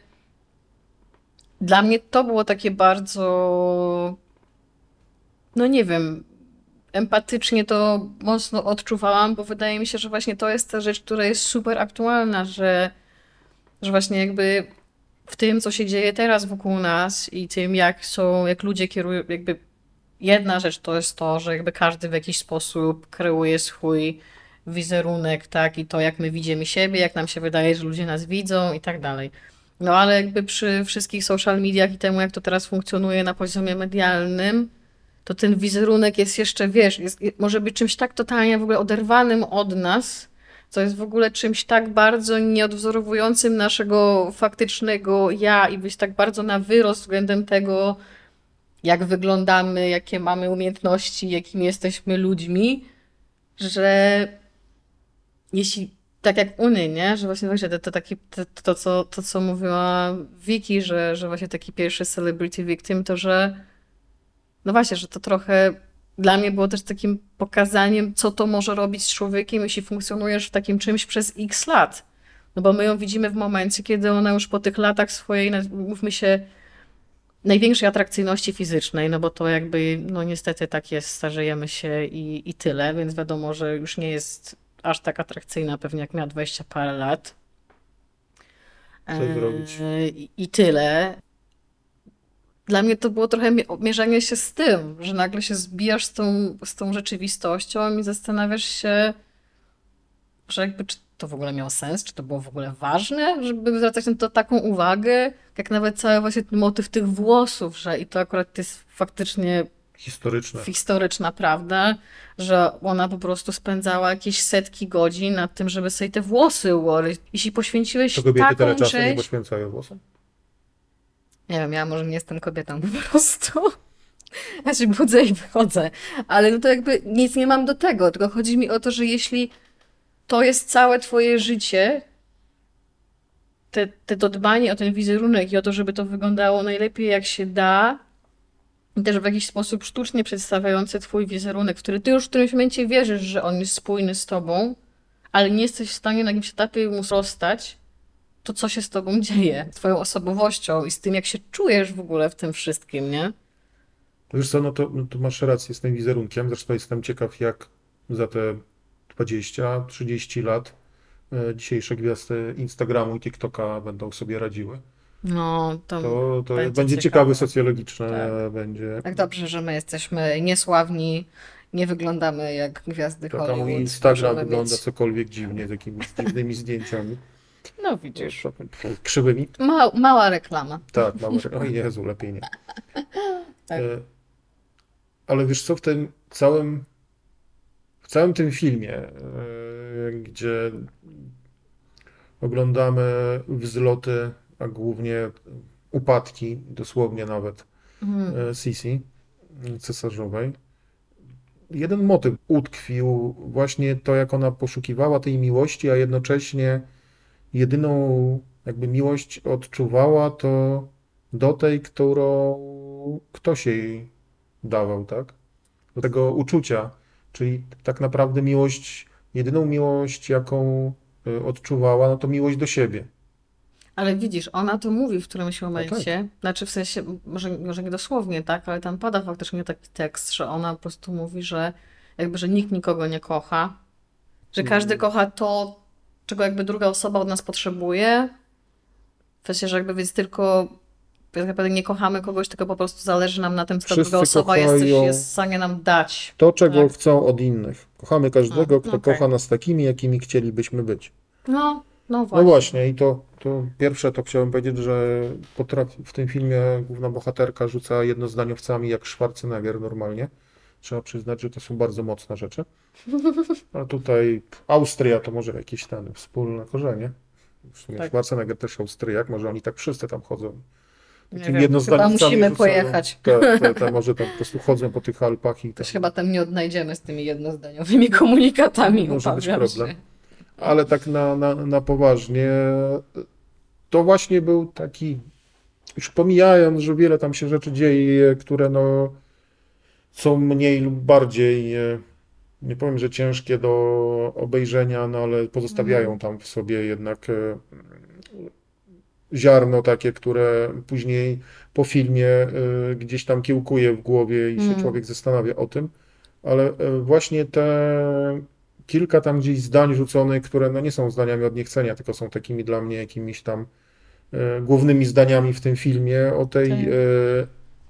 dla mnie to było takie bardzo, no nie wiem, empatycznie to mocno odczuwałam, bo wydaje mi się, że właśnie to jest ta rzecz, która jest super aktualna, że, że właśnie jakby w tym, co się dzieje teraz wokół nas i tym, jak są, jak ludzie kierują, jakby jedna rzecz to jest to, że jakby każdy w jakiś sposób kreuje swój wizerunek, tak, i to, jak my widzimy siebie, jak nam się wydaje, że ludzie nas widzą i tak dalej. No ale jakby przy wszystkich social mediach i temu, jak to teraz funkcjonuje na poziomie medialnym, to ten wizerunek jest jeszcze, wiesz, jest, może być czymś tak totalnie w ogóle oderwanym od nas, co jest w ogóle czymś tak bardzo nieodwzorowującym naszego faktycznego ja i być tak bardzo na wyrost względem tego, jak wyglądamy, jakie mamy umiejętności, jakimi jesteśmy ludźmi, że jeśli tak jak Uny, nie? Że właśnie, właśnie to, to, to, to, co, to, co mówiła Wiki, że, że właśnie taki pierwszy celebrity victim, to że no właśnie, że to trochę dla mnie było też takim pokazaniem, co to może robić z człowiekiem, jeśli funkcjonujesz w takim czymś przez x lat. No bo my ją widzimy w momencie, kiedy ona już po tych latach swojej, mówmy się, największej atrakcyjności fizycznej, no bo to jakby, no niestety tak jest, starzejemy się i, i tyle, więc wiadomo, że już nie jest aż tak atrakcyjna pewnie jak miała 20 parę lat. Co zrobić? I, I tyle. Dla mnie to było trochę mierzenie się z tym, że nagle się zbijasz z tą, z tą rzeczywistością i zastanawiasz się, że jakby czy to w ogóle miało sens, czy to było w ogóle ważne, żeby zwracać na to taką uwagę, jak nawet cały właśnie ten motyw tych włosów, że i to akurat jest faktycznie Historyczne. historyczna prawda, że ona po prostu spędzała jakieś setki godzin nad tym, żeby sobie te włosy ułożyć. Jeśli poświęciłeś To kobiety taką tyle czasu nie poświęcają włosom? Nie wiem, ja może nie jestem kobietą po prostu. Ja się budzę i wychodzę. Ale no to jakby nic nie mam do tego, tylko chodzi mi o to, że jeśli to jest całe twoje życie, te, te to dbanie o ten wizerunek i o to, żeby to wyglądało najlepiej jak się da, i też w jakiś sposób sztucznie przedstawiający twój wizerunek, w który ty już w którymś momencie wierzysz, że on jest spójny z tobą, ale nie jesteś w stanie na jakimś etapie mu rozstać, to co się z tobą dzieje, z twoją osobowością i z tym, jak się czujesz w ogóle w tym wszystkim, nie? Wiesz co, no to, no to masz rację z tym wizerunkiem. Zresztą jestem ciekaw, jak za te 20-30 lat e, dzisiejsze gwiazdy Instagramu i TikToka będą sobie radziły. No, to, To, to będzie będzie socjologiczne, Tak. będzie. tak dobrze, że my jesteśmy niesławni, nie wyglądamy jak gwiazdy Tak, a Hollywood. mój Instagram wygląda mieć- cokolwiek dziwnie, z jakimiś dziwnymi zdjęciami. No widzisz. Krzywymi. Ma, mała reklama. Tak, mam. O Jezu, lepiej nie. Tak. E, Ale wiesz co, w tym całym, w całym tym filmie, e, gdzie oglądamy wzloty, a głównie upadki, dosłownie nawet e, Sisi cesarzowej, jeden motyw utkwił, właśnie to, jak ona poszukiwała tej miłości, a jednocześnie jedyną jakby miłość odczuwała to do tej, którą ktoś jej dawał, tak? Do tego uczucia, czyli tak naprawdę miłość, jedyną miłość, jaką y, odczuwała, no to miłość do siebie. Ale widzisz, ona to mówi w którymś tak. momencie, znaczy w sensie, może, może nie dosłownie, tak, ale tam pada faktycznie taki tekst, że ona po prostu mówi, że jakby, że nikt nikogo nie kocha, że każdy Mm. kocha to, czego jakby druga osoba od nas potrzebuje, w sensie, że jakby więc tylko tak naprawdę nie kochamy kogoś, tylko po prostu zależy nam na tym, co Wszyscy druga osoba jest, jest w stanie nam dać. To, czego Tak. chcą od innych. Kochamy każdego, A, kto okej. kocha nas takimi, jakimi chcielibyśmy być. No, no No właśnie. właśnie, i to, to pierwsze to chciałem powiedzieć, że potrafi, w tym filmie główna bohaterka rzuca jednozdaniowcami jak Schwarzenegger normalnie. Trzeba przyznać, że to są bardzo mocne rzeczy. A tutaj Austria to może jakieś ten wspólne korzenie. W sumie Tak. Schwarzenegger też Austriak, może oni tak wszyscy tam chodzą. Nie wiem, chyba musimy pojechać. Te, te, te może tam po prostu chodzą po tych Alpach i tam. się chyba tam nie odnajdziemy z tymi jednozdaniowymi komunikatami, Może być problem. się. Ale tak na, na, na poważnie, to właśnie był taki, już pomijając, że wiele tam się rzeczy dzieje, które no, są mniej lub bardziej, e, nie powiem, że ciężkie do obejrzenia, no ale pozostawiają tam w sobie jednak e, ziarno takie, które później po filmie e, gdzieś tam kiełkuje w głowie i się Mm. człowiek zastanawia o tym. Ale właśnie te kilka tam gdzieś zdań rzuconych, które no nie są zdaniami od niechcenia, tylko są takimi dla mnie jakimiś tam głównymi zdaniami w tym filmie o tej, Tak.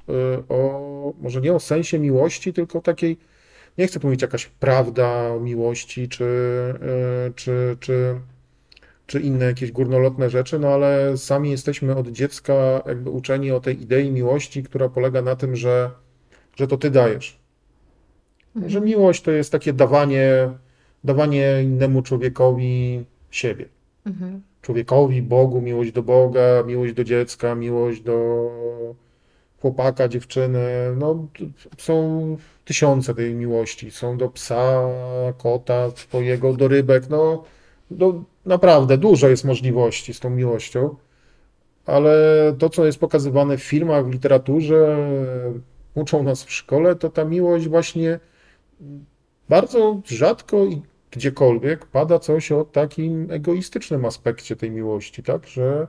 E, o, może nie o sensie miłości, tylko takiej, nie chcę powiedzieć jakaś prawda o miłości, czy, e, czy, czy, czy inne jakieś górnolotne rzeczy, no ale sami jesteśmy od dziecka jakby uczeni o tej idei miłości, która polega na tym, że, że to ty dajesz. Że miłość to jest takie dawanie, dawanie innemu człowiekowi siebie. Mhm. Człowiekowi, Bogu, miłość do Boga, miłość do dziecka, miłość do chłopaka, dziewczyny. No, są tysiące tej miłości. Są do psa, kota, twojego, do rybek. No, do, naprawdę dużo jest możliwości z tą miłością. Ale to, co jest pokazywane w filmach, w literaturze, uczą nas w szkole, to ta miłość właśnie bardzo rzadko i gdziekolwiek pada coś o takim egoistycznym aspekcie tej miłości, tak? Że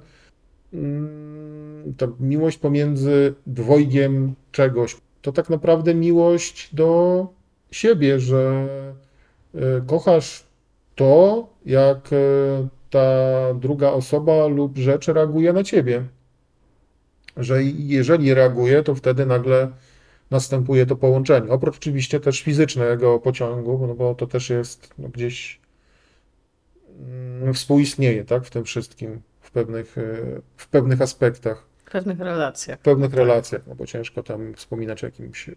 ta miłość pomiędzy dwojgiem czegoś to tak naprawdę miłość do siebie, że y, kochasz to, jak y, ta druga osoba lub rzecz reaguje na ciebie. Że jeżeli reaguje, to wtedy nagle następuje to połączenie. Oprócz oczywiście też fizycznego pociągu, no bo to też jest no, gdzieś mm, współistnieje, tak, w tym wszystkim, w pewnych, e, w pewnych aspektach, W pewnych relacjach. w pewnych relacjach, no bo ciężko tam wspominać o jakimś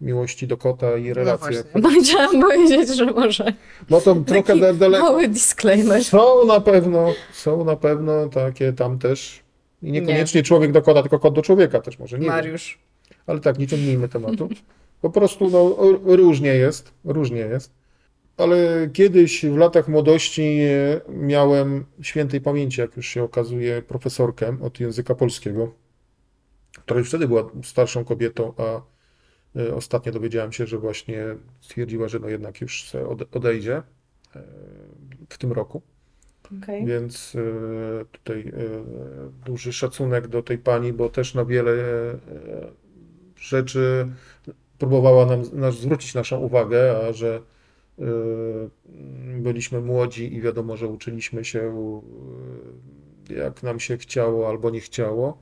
miłości do kota i No relacjach. właśnie, chciałam powiedzieć, że może No to trochę da- daleko. mały disclaimer. Są na pewno, są na pewno takie tam też. I niekoniecznie człowiek do kota, tylko kot do człowieka też może, nie wiem. Mariusz. Ale tak, nie ciągnijmy tematu. Po prostu no, różnie jest, różnie jest. Ale kiedyś w latach młodości e, miałem świętej pamięci, jak już się okazuje, profesorkę od języka polskiego, która już wtedy była starszą kobietą, a E, Ostatnio dowiedziałem się, że właśnie stwierdziła, że no jednak już odejdzie e, w tym roku. Okej. Więc tutaj duży szacunek do tej pani, bo też na wiele rzeczy próbowała nam, nas zwrócić naszą uwagę, a że byliśmy młodzi i wiadomo, że uczyliśmy się e, jak nam się chciało albo nie chciało,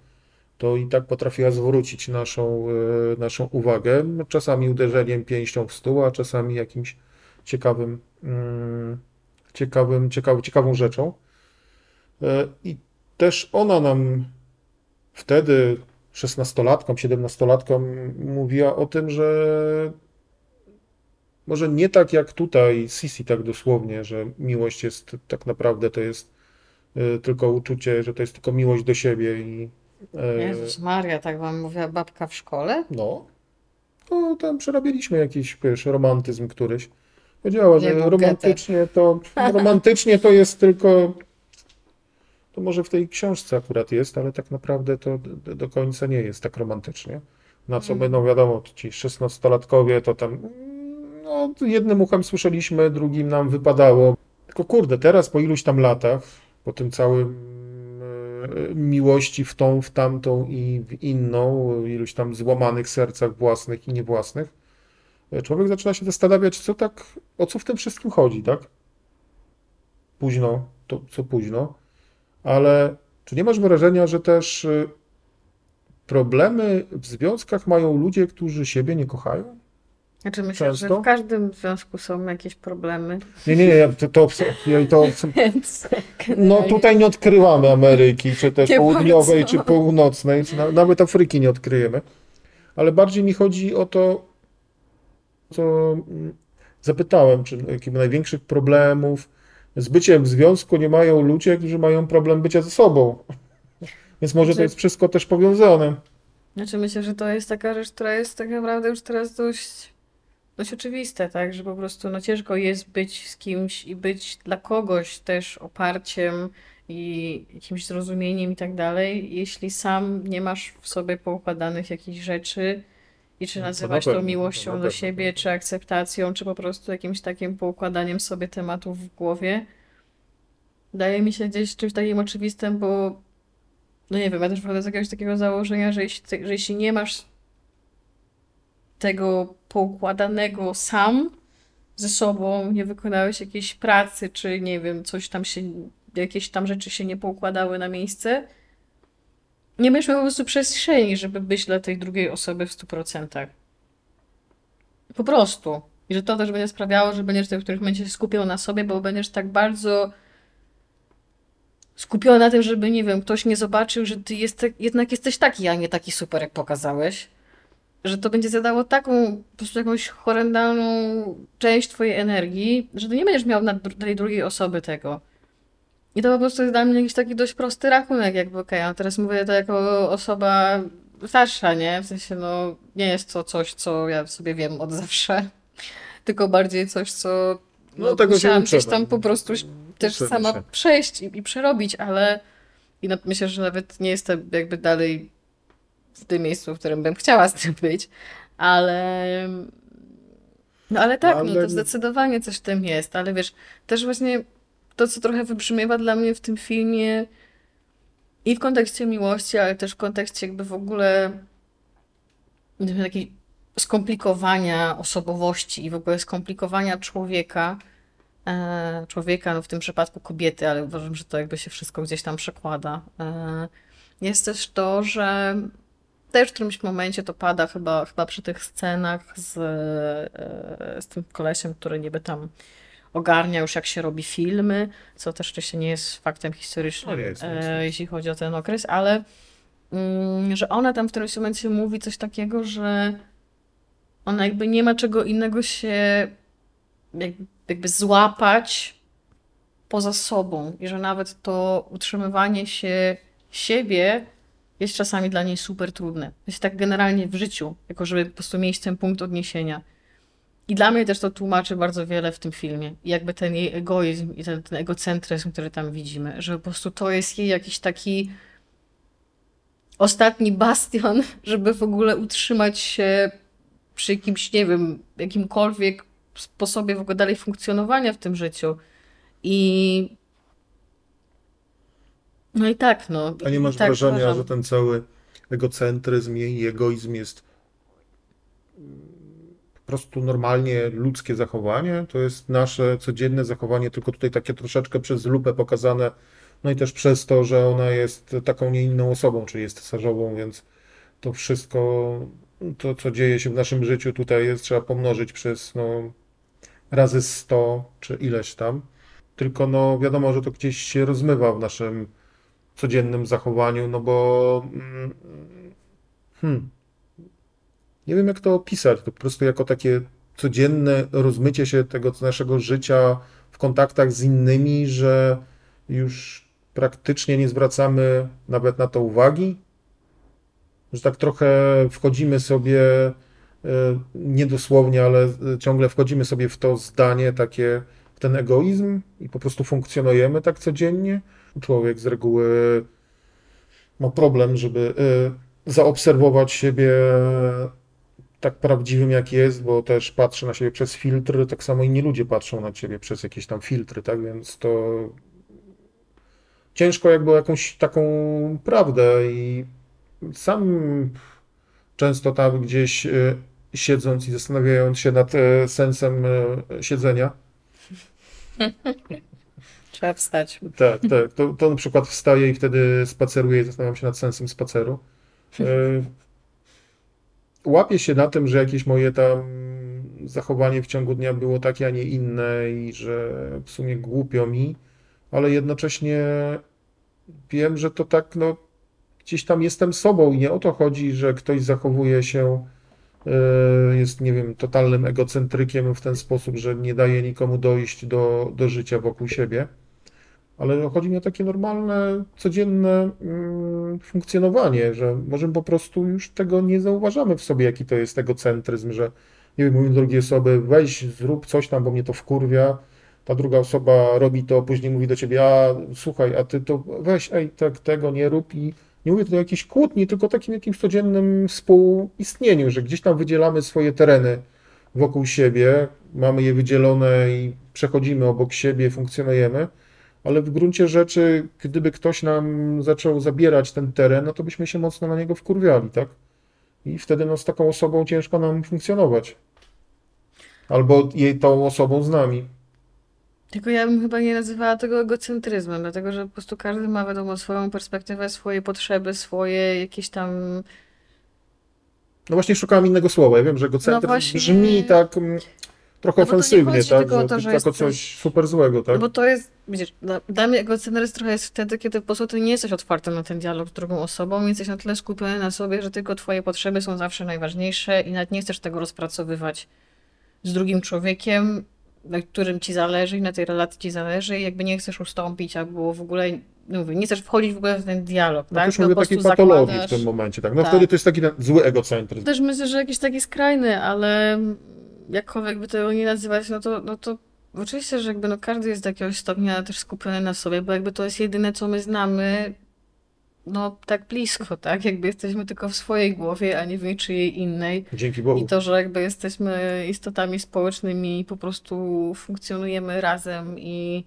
to i tak potrafiła zwrócić naszą, e, naszą uwagę, czasami uderzeniem pięścią w stół, a czasami jakimś ciekawym, ciekawym, ciekaw, ciekawą rzeczą. I też ona nam wtedy, szesnastolatkom, siedemnastolatkom, mówiła o tym, że może nie tak jak tutaj Sisi tak dosłownie, że miłość jest tak naprawdę to jest e, tylko uczucie, że to jest tylko miłość do siebie i e, Jezus Maria, tak wam mówiła babka w szkole? no, no tam przerabialiśmy jakiś, wiesz, romantyzm któryś. Powiedziała, że romantycznie to, romantycznie to jest tylko, to może w tej książce akurat jest, ale tak naprawdę to do, do końca nie jest tak romantycznie. Na co Mm. będą, wiadomo, ci szesnastolatkowie to tam, no, jednym uchem słyszeliśmy, drugim nam wypadało. Tylko kurde, teraz po iluś tam latach, po tym całym e, miłości w tą, w tamtą i w inną, iluś tam złamanych sercach własnych i niewłasnych, e, człowiek zaczyna się zastanawiać, co tak, o co w tym wszystkim chodzi, tak? Późno, to co późno, ale czy nie masz wrażenia, że też e, problemy w związkach mają ludzie, którzy siebie nie kochają? Znaczy myślę, że Często? w każdym związku są jakieś problemy. Nie, nie, nie, to, to, ja to no tutaj nie odkrywamy Ameryki, czy też Nie południowej, bardzo. czy północnej, czy na, nawet Afryki nie odkryjemy. Ale bardziej mi chodzi o to, co mm, zapytałem, czy jakich największych problemów z byciem w związku nie mają ludzie, którzy mają problem bycia ze sobą. Więc może to Znaczy- jest wszystko też powiązane. Znaczy myślę, że to jest taka rzecz, która jest tak naprawdę już teraz dość, dość oczywiste, tak? Że po prostu no ciężko jest być z kimś i być dla kogoś też oparciem i jakimś zrozumieniem i tak dalej, jeśli sam nie masz w sobie poukładanych jakichś rzeczy i czy No to nazywać na to miłością do siebie, czy akceptacją, czy po prostu jakimś takim poukładaniem sobie tematów w głowie. Wydaje mi się gdzieś czymś takim oczywistym, bo no nie wiem, ja też wychodzę z jakiegoś takiego założenia, że jeśli, że jeśli nie masz tego poukładanego sam ze sobą, nie wykonałeś jakiejś pracy, czy nie wiem, coś tam się, jakieś tam rzeczy się nie poukładały na miejsce, nie będziesz miał po prostu przestrzeni, żeby być dla tej drugiej osoby w 100%. Po prostu. I że to też będzie sprawiało, że będziesz w których momencie skupiał na sobie, bo będziesz tak bardzo skupiony na tym, żeby, nie wiem, ktoś nie zobaczył, że ty jest, jednak jesteś taki, a nie taki super, jak pokazałeś. Że to będzie zadało taką, po prostu jakąś horrendalną część twojej energii, że ty nie będziesz miał na tej drugiej osoby tego. I to po prostu jest dla mnie jakiś taki dość prosty rachunek, jakby okej, a teraz mówię to jako osoba starsza, nie? W sensie, no, nie jest to coś, co ja sobie wiem od zawsze, tylko bardziej coś, co No, no, tego musiałam gdzieś tam po prostu też sama przejść i, i przerobić, ale i na, myślę, że nawet nie jestem jakby dalej w tym miejscu, w którym bym chciała z tym być, ale no ale tak, no Ale- to zdecydowanie coś w tym jest, ale wiesz, też właśnie to, co trochę wybrzmiewa dla mnie w tym filmie i w kontekście miłości, ale też w kontekście jakby w ogóle takiej skomplikowania osobowości i w ogóle skomplikowania człowieka, e, człowieka, no w tym przypadku kobiety, ale uważam, że to jakby się wszystko gdzieś tam przekłada. E, jest też to, że też w którymś momencie to pada chyba, chyba przy tych scenach z, e, z tym kolesiem, który niby tam ogarnia już jak się robi filmy, co też oczywiście nie jest faktem historycznym, No jest, jest, jest. jeśli chodzi o ten okres, ale mm, że ona tam w którymś momencie mówi coś takiego, że ona jakby nie ma czego innego się jakby złapać poza sobą i że nawet to utrzymywanie się siebie jest czasami dla niej super trudne. Jest tak generalnie w życiu, jako żeby po prostu mieć ten punkt odniesienia. I dla mnie też to tłumaczy bardzo wiele w tym filmie. I jakby ten jej egoizm i ten, ten egocentryzm, który tam widzimy, że po prostu to jest jej jakiś taki ostatni bastion, żeby w ogóle utrzymać się przy jakimś, nie wiem, jakimkolwiek sposobie w ogóle dalej funkcjonowania w tym życiu. I no i tak, no. A nie masz tak wrażenia, uważam. że ten cały egocentryzm i egoizm jest mm, po prostu normalnie ludzkie zachowanie? To jest nasze codzienne zachowanie, tylko tutaj takie troszeczkę przez lupę pokazane, no i też przez to, że ona jest taką nie inną osobą, czyli jest cesarzową, więc to wszystko, to co dzieje się w naszym życiu tutaj jest, trzeba pomnożyć przez no, razy 100 czy ileś tam. Tylko no wiadomo, że to gdzieś się rozmywa w naszym codziennym zachowaniu, no bo mm, hmm, nie wiem jak to opisać, to po prostu jako takie codzienne rozmycie się tego naszego życia w kontaktach z innymi, że już praktycznie nie zwracamy nawet na to uwagi, że tak trochę wchodzimy sobie, e, niedosłownie, ale e, ciągle wchodzimy sobie w to zdanie, takie, w ten egoizm i po prostu funkcjonujemy tak codziennie. Człowiek z reguły ma problem, żeby e, zaobserwować siebie tak prawdziwym, jak jest, bo też patrzy na siebie przez filtry, tak samo inni ludzie patrzą na ciebie przez jakieś tam filtry, tak? Więc to ciężko jakby jakąś taką prawdę i sam często tam gdzieś e, siedząc i zastanawiając się nad e, sensem siedzenia, Trzeba wstać. tak, tak, to, to na przykład wstaję i wtedy spaceruję i zastanawiam się nad sensem spaceru. E, Łapię się na tym, że jakieś moje tam zachowanie w ciągu dnia było takie, a nie inne i że w sumie głupio mi, ale jednocześnie wiem, że to tak, no, gdzieś tam jestem sobą i nie o to chodzi, że ktoś zachowuje się, e, jest, nie wiem, totalnym egocentrykiem w ten sposób, że nie daje nikomu dojść do, do życia wokół siebie. Ale chodzi mi o takie normalne, codzienne mm, funkcjonowanie, że może po prostu już tego nie zauważamy w sobie, jaki to jest egocentryzm, że nie wiem, mówię drugiej osoby, weź, zrób coś tam, bo mnie to wkurwia. Ta druga osoba robi to, później mówi do ciebie, a słuchaj, a ty to weź, ej, tak, tego nie rób i nie mówię tu o jakiejś kłótni, tylko takim jakimś codziennym współistnieniu, że gdzieś tam wydzielamy swoje tereny wokół siebie, mamy je wydzielone i przechodzimy obok siebie, funkcjonujemy, ale w gruncie rzeczy, gdyby ktoś nam zaczął zabierać ten teren, no to byśmy się mocno na niego wkurwiali, tak? I wtedy no, z taką osobą ciężko nam funkcjonować. Albo jej tą osobą z nami. Tylko ja bym chyba nie nazywała tego egocentryzmem, dlatego że po prostu każdy ma, wiadomo, swoją perspektywę, swoje potrzeby, swoje jakieś tam. No właśnie szukałem innego słowa. Ja wiem, że egocentryzm No właśnie- brzmi tak mm, trochę No ofensywnie, tak? tylko Że, to, że jako coś super złego, tak? No bo to jest, widzisz, dla, dla mnie egocentryzm trochę jest wtedy, kiedy po prostu ty nie jesteś otwarty na ten dialog z drugą osobą, jesteś na tyle skupiony na sobie, że tylko twoje potrzeby są zawsze najważniejsze i nawet nie chcesz tego rozpracowywać z drugim człowiekiem, na którym ci zależy i na tej relacji ci zależy i jakby nie chcesz ustąpić albo w ogóle, no mówię, nie chcesz wchodzić w ogóle w ten dialog, No tak? też Tylko mówię takiej patologii w tym momencie, tak? No Tak. wtedy to jest taki zły egocentryzm. Też myślę, że jakiś taki skrajny, ale jakkolwiek by tego nie nazywać, no to, no to oczywiście, że jakby no każdy jest do jakiegoś stopnia też skupiony na sobie, bo jakby to jest jedyne, co my znamy, no tak blisko, tak? Jakby jesteśmy tylko w swojej głowie, a nie w niczyjej innej. Dzięki Bogu. I to, że jakby jesteśmy istotami społecznymi i po prostu funkcjonujemy razem i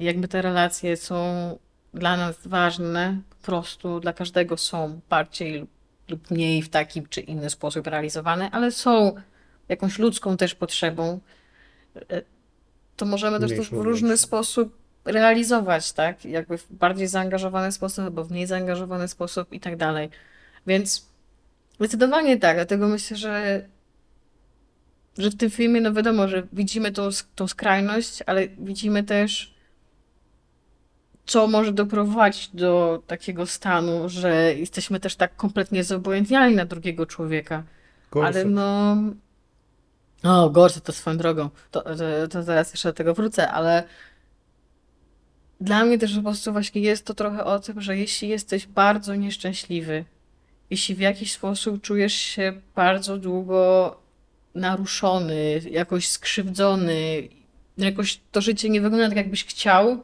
jakby te relacje są dla nas ważne, po prostu dla każdego są bardziej lub- mniej w taki czy inny sposób realizowane, ale są jakąś ludzką też potrzebą, e, to możemy też to w różny sposób realizować, tak? Jakby w bardziej zaangażowany sposób, albo w mniej zaangażowany sposób i tak dalej. Więc zdecydowanie tak, dlatego myślę, że, że w tym filmie, no wiadomo, że widzimy tą, tą skrajność, ale widzimy też, co może doprowadzić do takiego stanu, że jesteśmy też tak kompletnie zobojętniali na drugiego człowieka. Ale Gorset. no. O, gorsze to swoją drogą. To, to, to zaraz jeszcze do tego wrócę, ale dla mnie też po prostu właśnie jest to trochę o tym, że jeśli jesteś bardzo nieszczęśliwy, jeśli w jakiś sposób czujesz się bardzo długo naruszony, jakoś skrzywdzony, jakoś to życie nie wygląda tak, jakbyś chciał,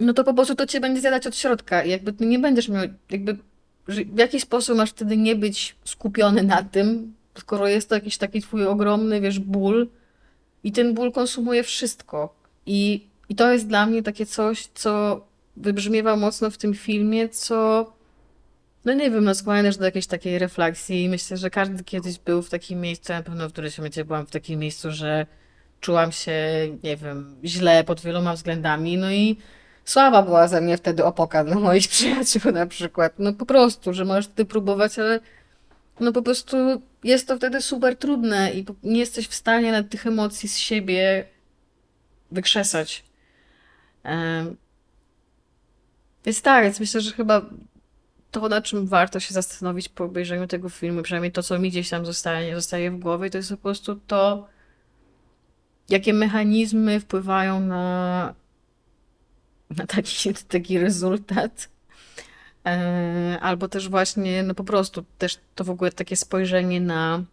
no to po prostu to cię będzie zjadać od środka i jakby ty nie będziesz miał, jakby w jaki sposób masz wtedy nie być skupiony na tym, skoro jest to jakiś taki twój ogromny, wiesz, ból i ten ból konsumuje wszystko. I, i to jest dla mnie takie coś, co wybrzmiewa mocno w tym filmie, co no nie wiem, no skłania też do jakiejś takiej refleksji. I myślę, że każdy kiedyś był w takim miejscu, na pewno w którymś momencie byłam w takim miejscu, że czułam się, nie wiem, źle pod wieloma względami, no i słaba była ze mnie wtedy opoka dla moich przyjaciół na przykład, no po prostu, że możesz wtedy próbować, ale no po prostu jest to wtedy super trudne i nie jesteś w stanie nawet tych emocji z siebie wykrzesać. Więc tak, więc myślę, że chyba to, na czym warto się zastanowić po obejrzeniu tego filmu, przynajmniej to, co mi gdzieś tam zostaje, zostaje w głowie, to jest po prostu to, jakie mechanizmy wpływają na, na taki, taki rezultat. E, Albo też właśnie, no po prostu też to w ogóle takie spojrzenie na,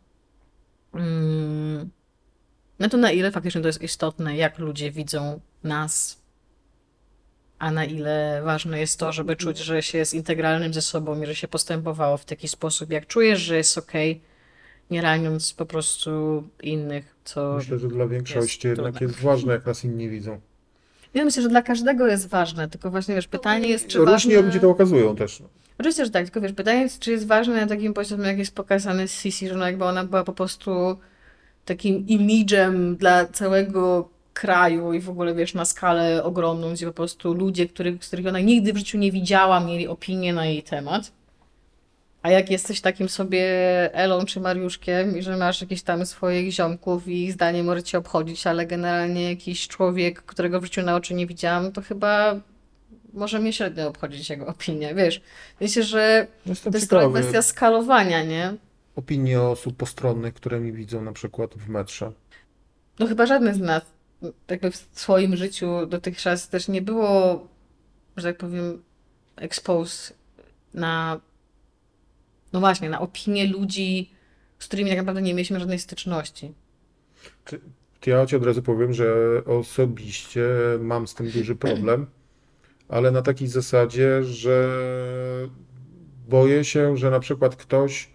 na to, na ile faktycznie to jest istotne, jak ludzie widzą nas, a na ile ważne jest to, żeby czuć, że się jest integralnym ze sobą i że się postępowało w taki sposób, jak czujesz, że jest okej, nie raniąc po prostu innych, co... Myślę, że dla większości jest jednak trudne. jest ważne, jak nas inni widzą. Ja myślę, że dla każdego jest ważne, tylko właśnie wiesz, pytanie jest, czy Różni ważne... ludzie to okazują też. no. Oczywiście, że tak, tylko wiesz, pytanie jest, czy jest ważne na takim poziomie, jak jest pokazane z Sisi, że no jakby ona była po prostu takim imidżem dla całego kraju i w ogóle, wiesz, na skalę ogromną, gdzie po prostu ludzie, których, z których ona nigdy w życiu nie widziała, mieli opinię na jej temat. A jak jesteś takim sobie Elą czy Mariuszkiem i że masz jakieś tam swoich ziomków i ich zdanie może cię obchodzić, ale generalnie jakiś człowiek, którego w życiu na oczy nie widziałam, to chyba może mnie średnio obchodzić jego opinia, wiesz. Myślę, że Jestem to jest trochę kwestia skalowania, nie? opinii osób postronnych, które mi widzą na przykład w metrze. No chyba żadne z nas jakby w swoim życiu dotychczas też nie było, że tak powiem, expose na, no właśnie, na opinie ludzi, z którymi tak naprawdę nie mieliśmy żadnej styczności. Ja ci od razu powiem, że osobiście mam z tym duży problem, ale na takiej zasadzie, że boję się, że na przykład ktoś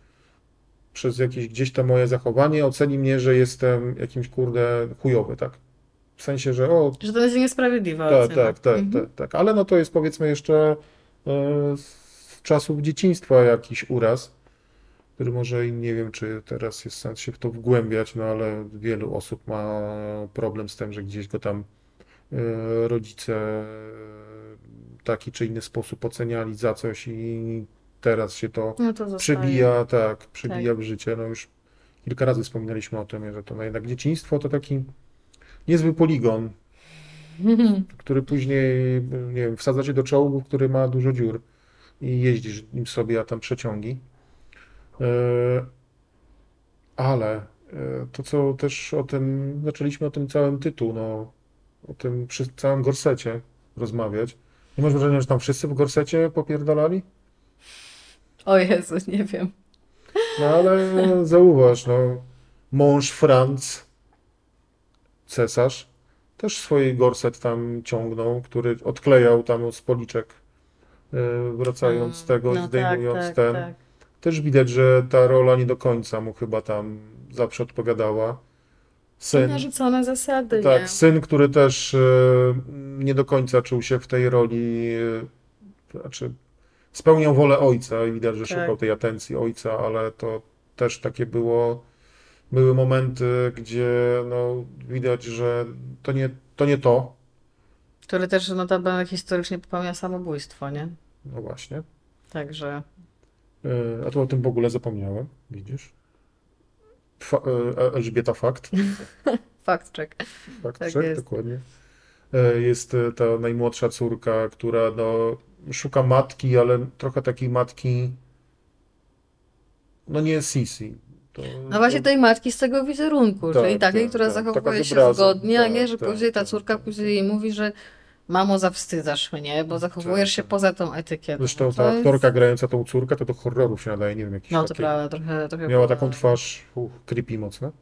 przez jakieś gdzieś tam moje zachowanie oceni mnie, że jestem jakimś kurde chujowy, tak? W sensie, że o, Że to jest niesprawiedliwa tak, tak, tak, Mhm. tak, tak, ale no to jest powiedzmy jeszcze e, z czasów dzieciństwa jakiś uraz, który może i nie wiem, czy teraz jest sens się w to wgłębiać, no ale wielu osób ma problem z tym, że gdzieś go tam e, rodzice w taki czy inny sposób oceniali za coś i teraz się to No to zostaje. przebija, tak, przebija w życie. No już kilka razy wspominaliśmy o tym, że to no jednak dzieciństwo to taki niezły poligon, który później, nie wiem, wsadza cię do czołgu, który ma dużo dziur i jeździsz nim sobie, a tam przeciągi. E, Ale e, to, co też o tym, zaczęliśmy o tym całym tytuł, no, o tym przy całym gorsecie rozmawiać. Nie masz wrażenia, że tam wszyscy w gorsecie popierdalali? O Jezu, nie wiem. No ale zauważ, no, mąż Franz, cesarz, też swój gorset tam ciągnął, który odklejał tam z policzek, e, wracając z tego, no zdejmując tak, tak, ten. tak. Też widać, że ta rola nie do końca mu chyba tam zawsze odpowiadała. Syn, Narzucone zasady, nie? tak, syn, który też e, nie do końca czuł się w tej roli, e, znaczy spełniał wolę ojca i widać, że Tak. szukał tej atencji ojca, ale to też takie było, były momenty, gdzie no, widać, że to nie to, nie to. Który też notabene historycznie popełnia samobójstwo, nie? No właśnie. Także E, A to o tym w ogóle zapomniałem, widzisz? Fa e, Elżbieta Fakt. fakt check. Tak, Tak tak, jest. dokładnie. E, Jest e, ta najmłodsza córka, która no, szuka matki, ale trochę takiej matki, no nie Sisi. To, No właśnie to, tej matki z tego wizerunku, Tak, czyli takiej, tak, która tak. zachowuje się zgodnie, a tak, nie, że tak, później ta tak, córka tak. później jej mówi, że mamo, zawstydzasz mnie, bo zachowujesz Tak, się poza tą etykietą. Zresztą No ta to jest- aktorka grająca tą córkę, to do horrorów się nadaje, nie wiem, jakiś No to taki, prawda, trochę, trochę Miała taką twarz, uch, creepy mocno.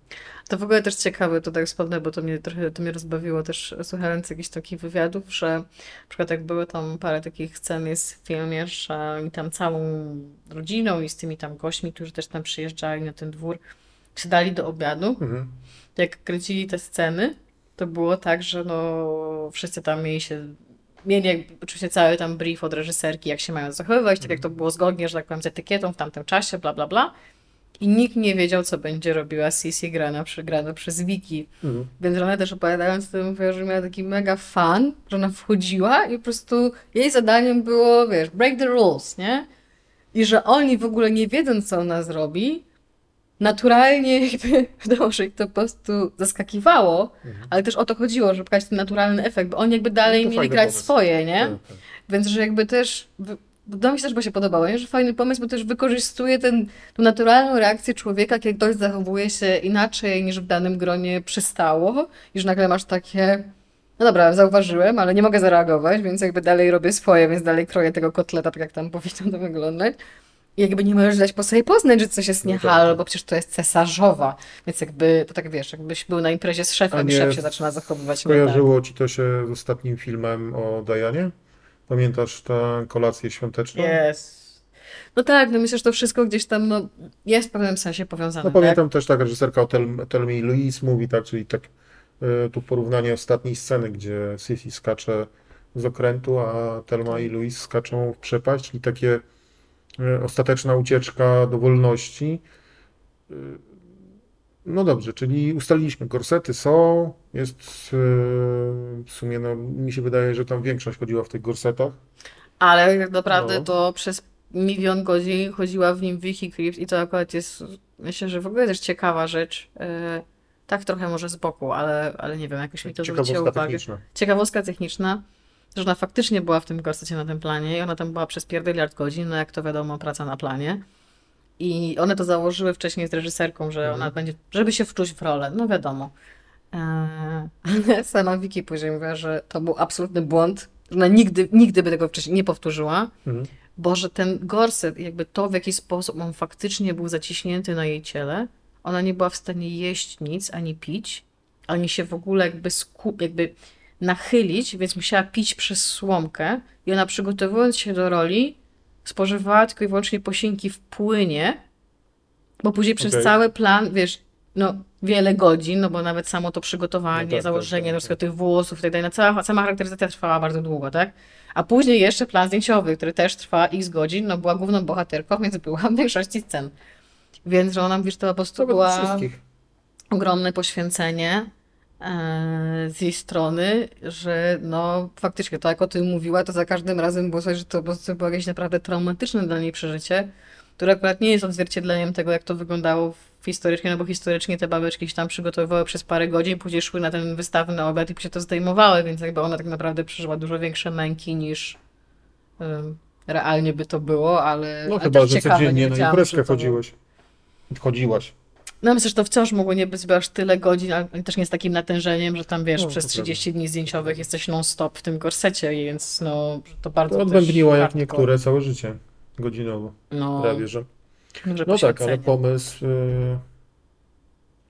To w ogóle też ciekawe, to tak wspomnę, bo to mnie trochę to mnie rozbawiło też słuchając jakichś takich wywiadów, że na przykład jak były tam parę takich scen jest w filmie, że oni tam całą rodziną i z tymi tam gośćmi, którzy też tam przyjeżdżali na ten dwór, siadali do obiadu, Mhm. jak kręcili te sceny, to było tak, że no wszyscy tam mieli się, mieli jakby, oczywiście cały tam brief od reżyserki, jak się mają zachowywać, tak jak to było zgodnie, że tak powiem, z etykietą w tamtym czasie, bla, bla, bla. I nikt nie wiedział, co będzie robiła Sissy grana, grana przez Wiki. Mhm. Więc ona też opowiadając o tym, mówiła, że miała taki mega fan, że ona wchodziła i po prostu jej zadaniem było, wiesz, break the rules, nie? I że oni w ogóle nie wiedząc, co ona zrobi, naturalnie jakby, wiadomo, że ich to po prostu zaskakiwało, ale też o to chodziło, żeby pokazać ten naturalny efekt, bo oni jakby dalej No mieli grać pomysł. swoje, nie? Tak, tak. Więc, że jakby też, to mi się też by się podobało, nie? że fajny pomysł, bo też wykorzystuje ten, tą naturalną reakcję człowieka, kiedy ktoś zachowuje się inaczej niż w danym gronie przystało i że nagle masz takie, no dobra, zauważyłem, ale nie mogę zareagować, więc jakby dalej robię swoje, więc dalej kroję tego kotleta, tak jak tam powinno to wyglądać. Jakby nie możesz dać po sobie poznać, że coś jest No nie tak, halo, tak. bo przecież to jest cesarzowa, więc jakby, to tak wiesz, jakbyś był na imprezie z szefem i nie szef się zaczyna zachowywać nie tak. Kojarzyło ci to się z ostatnim filmem o Dianie? Pamiętasz tę kolację świąteczną? Jest. No tak, no myślę, że to wszystko gdzieś tam no, jest w pewnym sensie powiązane. No tak? pamiętam też tak, reżyserka o Tel- Thelma i Louise mówi tak, czyli tak y, tu porównanie ostatniej sceny, gdzie Sissy skacze z okrętu, a Thelma i Louise skaczą w przepaść, czyli takie y, ostateczna ucieczka do wolności. Y, No dobrze, czyli ustaliliśmy, gorsety są, jest y, w sumie, no, mi się wydaje, że tam większość chodziła w tych gorsetach. Ale tak naprawdę No. to przez milion godzin chodziła w nim Vicky i to akurat jest, myślę, że w ogóle też ciekawa rzecz. e, tak trochę może z boku, ale, ale nie wiem, jakoś mi to zwróciło uwagę. techniczna. Ciekawostka techniczna, że ona faktycznie była w tym gorsecie na tym planie i ona tam była przez pierdyliard godzin, no jak to wiadomo, praca na planie. I one to założyły wcześniej z reżyserką, że ona Mhm. będzie, żeby się wczuć w rolę, no wiadomo. Eee, ale sama Vicky później mówiła, że to był absolutny błąd, że ona nigdy, nigdy by tego wcześniej nie powtórzyła, Mhm. bo że ten gorset, jakby to w jaki sposób on faktycznie był zaciśnięty na jej ciele, ona nie była w stanie jeść nic, ani pić, ani się w ogóle jakby, sku- jakby nachylić, więc musiała pić przez słomkę i ona przygotowując się do roli spożywała tylko i wyłącznie posiłki w płynie, bo później przez Okej. cały plan, wiesz, no wiele godzin, no bo nawet samo to przygotowanie, No tak, założenie tak, tak, przykład tych włosów i tak dalej, no cała, sama charakteryzacja trwała bardzo długo, tak? A później jeszcze plan zdjęciowy, który też trwa x godzin, no była główną bohaterką, więc była w większości scen. Więc, że ona że to po prostu była ogromne poświęcenie z jej strony, że no faktycznie to jak o tym mówiła, to za każdym razem było coś, że to było jakieś naprawdę traumatyczne dla niej przeżycie, które akurat nie jest odzwierciedleniem tego, jak to wyglądało historycznie, no bo historycznie te babeczki się tam przygotowywały przez parę godzin, później szły na ten wystawny obiad i się to zdejmowały, więc jakby ona tak naprawdę przeżyła dużo większe męki niż em, realnie by to było, ale, No ale chyba, że ciekawe, codziennie na imprezkę chodziłeś. Chodziłaś. No myślę, że to wciąż mogło nie być aż tyle godzin, ale też nie z takim natężeniem, że tam wiesz, No, przez to 30 dni zdjęciowych jesteś non-stop w tym gorsecie, więc no to bardzo To też odbębniło jak hardcore. niektóre całe życie. Godzinowo, No, prawie że. No tak, ale pomysł. y,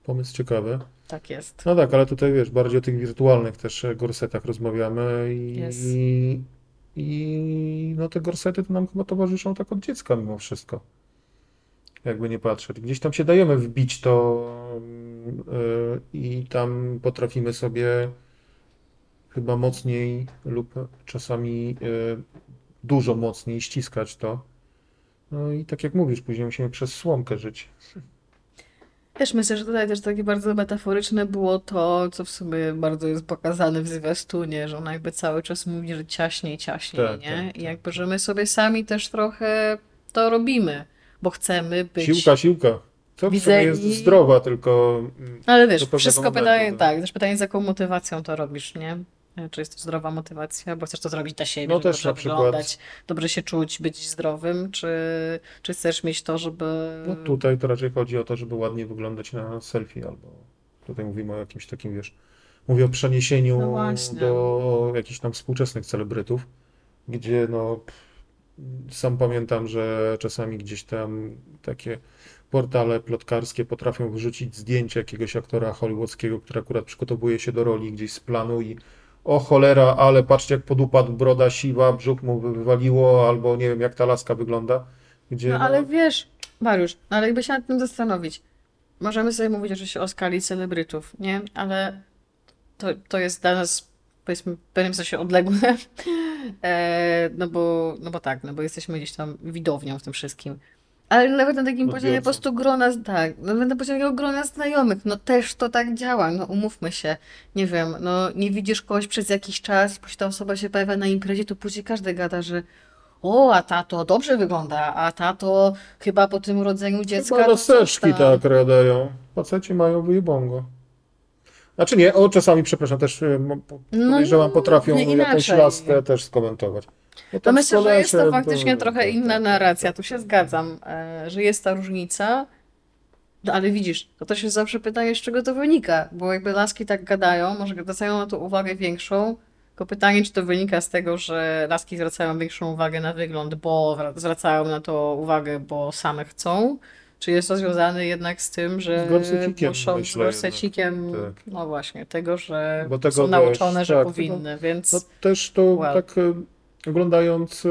Pomysł ciekawy. Tak jest. No tak, ale tutaj wiesz, bardziej o tych wirtualnych też e, gorsetach rozmawiamy i, Jest. i, i no te gorsety to nam chyba towarzyszą tak od dziecka mimo wszystko. Jakby nie patrzeć. Gdzieś tam się dajemy wbić to y, i tam potrafimy sobie chyba mocniej lub czasami y, dużo mocniej ściskać to. No i tak jak mówisz, później musimy przez słomkę żyć. Też myślę, że tutaj też takie bardzo metaforyczne było to, co w sumie bardzo jest pokazane w zwiastunie, że ona jakby cały czas mówi, że ciaśniej, ciaśniej, Tak, nie? tak, I tak, jakby, że my sobie sami też trochę to robimy, bo chcemy być... Siłka, siłka. Co w sumie jest widzeni. zdrowa, tylko mm, Ale wiesz, wszystko pytanie, tak. tak, też pytanie z jaką motywacją to robisz, nie? E, Czy jest to zdrowa motywacja, bo chcesz to zrobić dla siebie, No żeby też dobrze na przykład. wyglądać, dobrze się czuć, być zdrowym, czy, czy chcesz mieć to, żeby... no tutaj to raczej chodzi o to, żeby ładnie wyglądać na selfie, albo tutaj mówimy o jakimś takim, wiesz, mówię o przeniesieniu No do jakichś tam współczesnych celebrytów, gdzie no sam pamiętam, że czasami gdzieś tam takie portale plotkarskie potrafią wrzucić zdjęcie jakiegoś aktora hollywoodzkiego, który akurat przygotowuje się do roli gdzieś z planu i o cholera, ale patrzcie jak podupadł, broda siwa, brzuch mu wywaliło, albo nie wiem jak ta laska wygląda, gdzie No ale wiesz, Mariusz, no ale jakby się nad tym zastanowić, możemy sobie mówić oczywiście o skali celebrytów, nie? Ale to, to jest dla nas, powiedzmy, w pewnym sensie odległe. E, no, bo, no bo tak, no bo jesteśmy gdzieś tam widownią w tym wszystkim. Ale nawet na takim poziomie po prostu grona, tak, nawet na poziomie takiego grona znajomych, no też to tak działa, no umówmy się. Nie wiem, no nie widzisz kogoś przez jakiś czas, później ta osoba się pojawia na imprezie, to później każdy gada, że o, a ta to dobrze wygląda, a ta to chyba po tym urodzeniu dziecka Chyba laseczki tak radają. Faceci mają wyjebongo. Znaczy nie, o czasami, przepraszam, też No, podejrzewam, no, potrafią nie jakąś laskę też skomentować. No To tak myślę, że jest to faktycznie to- trochę tak, inna tak, narracja, tu się zgadzam, e, że jest ta różnica. No ale widzisz, to też jest zawsze pytanie, z czego to wynika, bo jakby laski tak gadają, może zwracają na to uwagę większą, tylko pytanie, czy to wynika z tego, że laski zwracają większą uwagę na wygląd, bo wra- zwracają na to uwagę, bo same chcą, czy jest to związane jednak z tym, że Z gorsecikiem, muszą z gorsecikiem, tak. no właśnie, tego, że Bo tego są też, nauczone, że tak, powinny, więc... No też to tak e, oglądając e,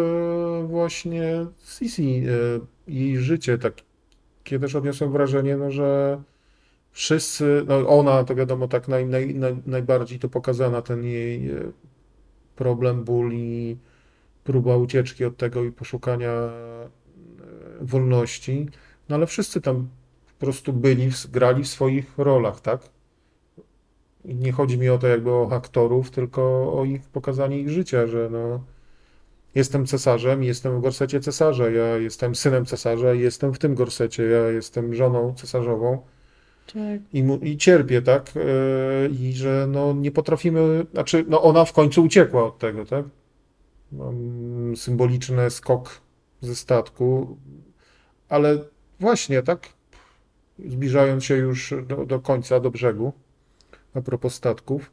właśnie Sisi, e, jej życie, takie też odniosłem wrażenie, no, że wszyscy, no ona to wiadomo tak naj, naj, naj, najbardziej to pokazana, ten jej problem, ból i próba ucieczki od tego i poszukania wolności, no ale wszyscy tam po prostu byli, grali w swoich rolach, tak? I nie chodzi mi o to jakby o aktorów, tylko o ich pokazanie ich życia, że no jestem cesarzem, jestem w gorsecie cesarza, ja jestem synem cesarza i jestem w tym gorsecie, ja jestem żoną cesarzową Tak. i, mu, i cierpię, tak? Yy, I że no nie potrafimy, znaczy no ona w końcu uciekła od tego, tak? Mam symboliczny skok ze statku, ale właśnie, tak? Zbliżając się już do, do końca, do brzegu, a propos statków,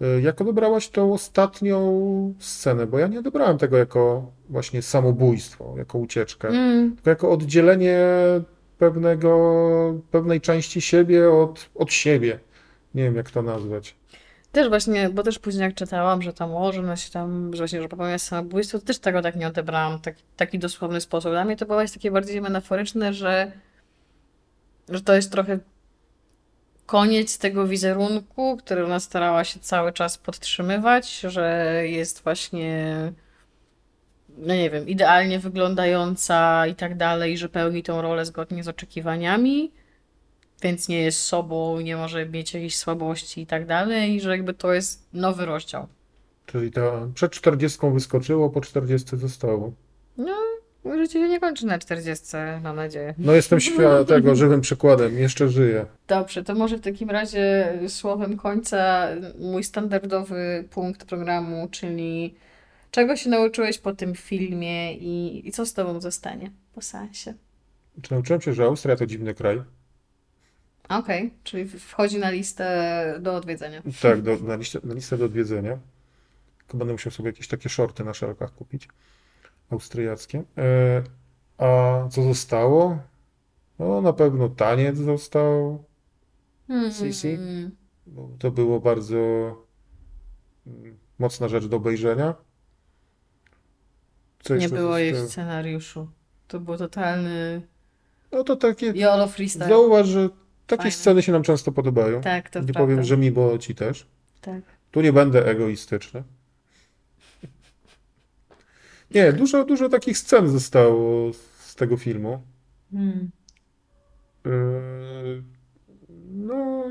yy, jak odebrałaś tą ostatnią scenę? Bo ja nie odebrałem tego jako właśnie samobójstwo, jako ucieczkę Mm. tylko jako oddzielenie pewnego, pewnej części siebie od, od siebie. Nie wiem, jak to nazwać. Też właśnie, bo też później jak czytałam, że tam o, że ona się tam, że właśnie, że popełnia samobójstwo, to też tego tak nie odebrałam, tak, taki dosłowny sposób. Dla mnie to było takie bardziej metaforyczne, że, że to jest trochę koniec tego wizerunku, który ona starała się cały czas podtrzymywać, że jest właśnie, no nie wiem, idealnie wyglądająca i tak dalej, że pełni tą rolę zgodnie z oczekiwaniami więc nie jest sobą, nie może mieć jakichś słabości i tak dalej, i że jakby to jest nowy rozdział. Czyli ta przed 40 wyskoczyło, po 40 zostało. Życie się nie kończy na 40, mam nadzieję. No jestem świadom tego, żywym przykładem, jeszcze żyję. Dobrze, to może w takim razie słowem końca mój standardowy punkt programu, czyli czego się nauczyłeś po tym filmie i, i co z tobą zostanie po seansie? Czy nauczyłem się, że Austria to dziwny kraj? Okej, czyli wchodzi na listę do odwiedzenia. Tak, do, na, listę, na listę do odwiedzenia. Tylko będę musiał sobie jakieś takie shorty na szelkach kupić. Austriackie. E, a co zostało? No na pewno taniec został. Sisi? Bo to było bardzo mm, mocna rzecz do obejrzenia. Co Nie było jej w scenariuszu. To był totalny No to takie, YOLO freestyle. zauważ, że takie Fajne. sceny się nam często podobają. Tak, to Nie prawda. powiem, że mi, bo ci też. Tak. Tu nie będę egoistyczny. Nie, dużo, dużo takich scen zostało z tego filmu. Hmm. Yy, No,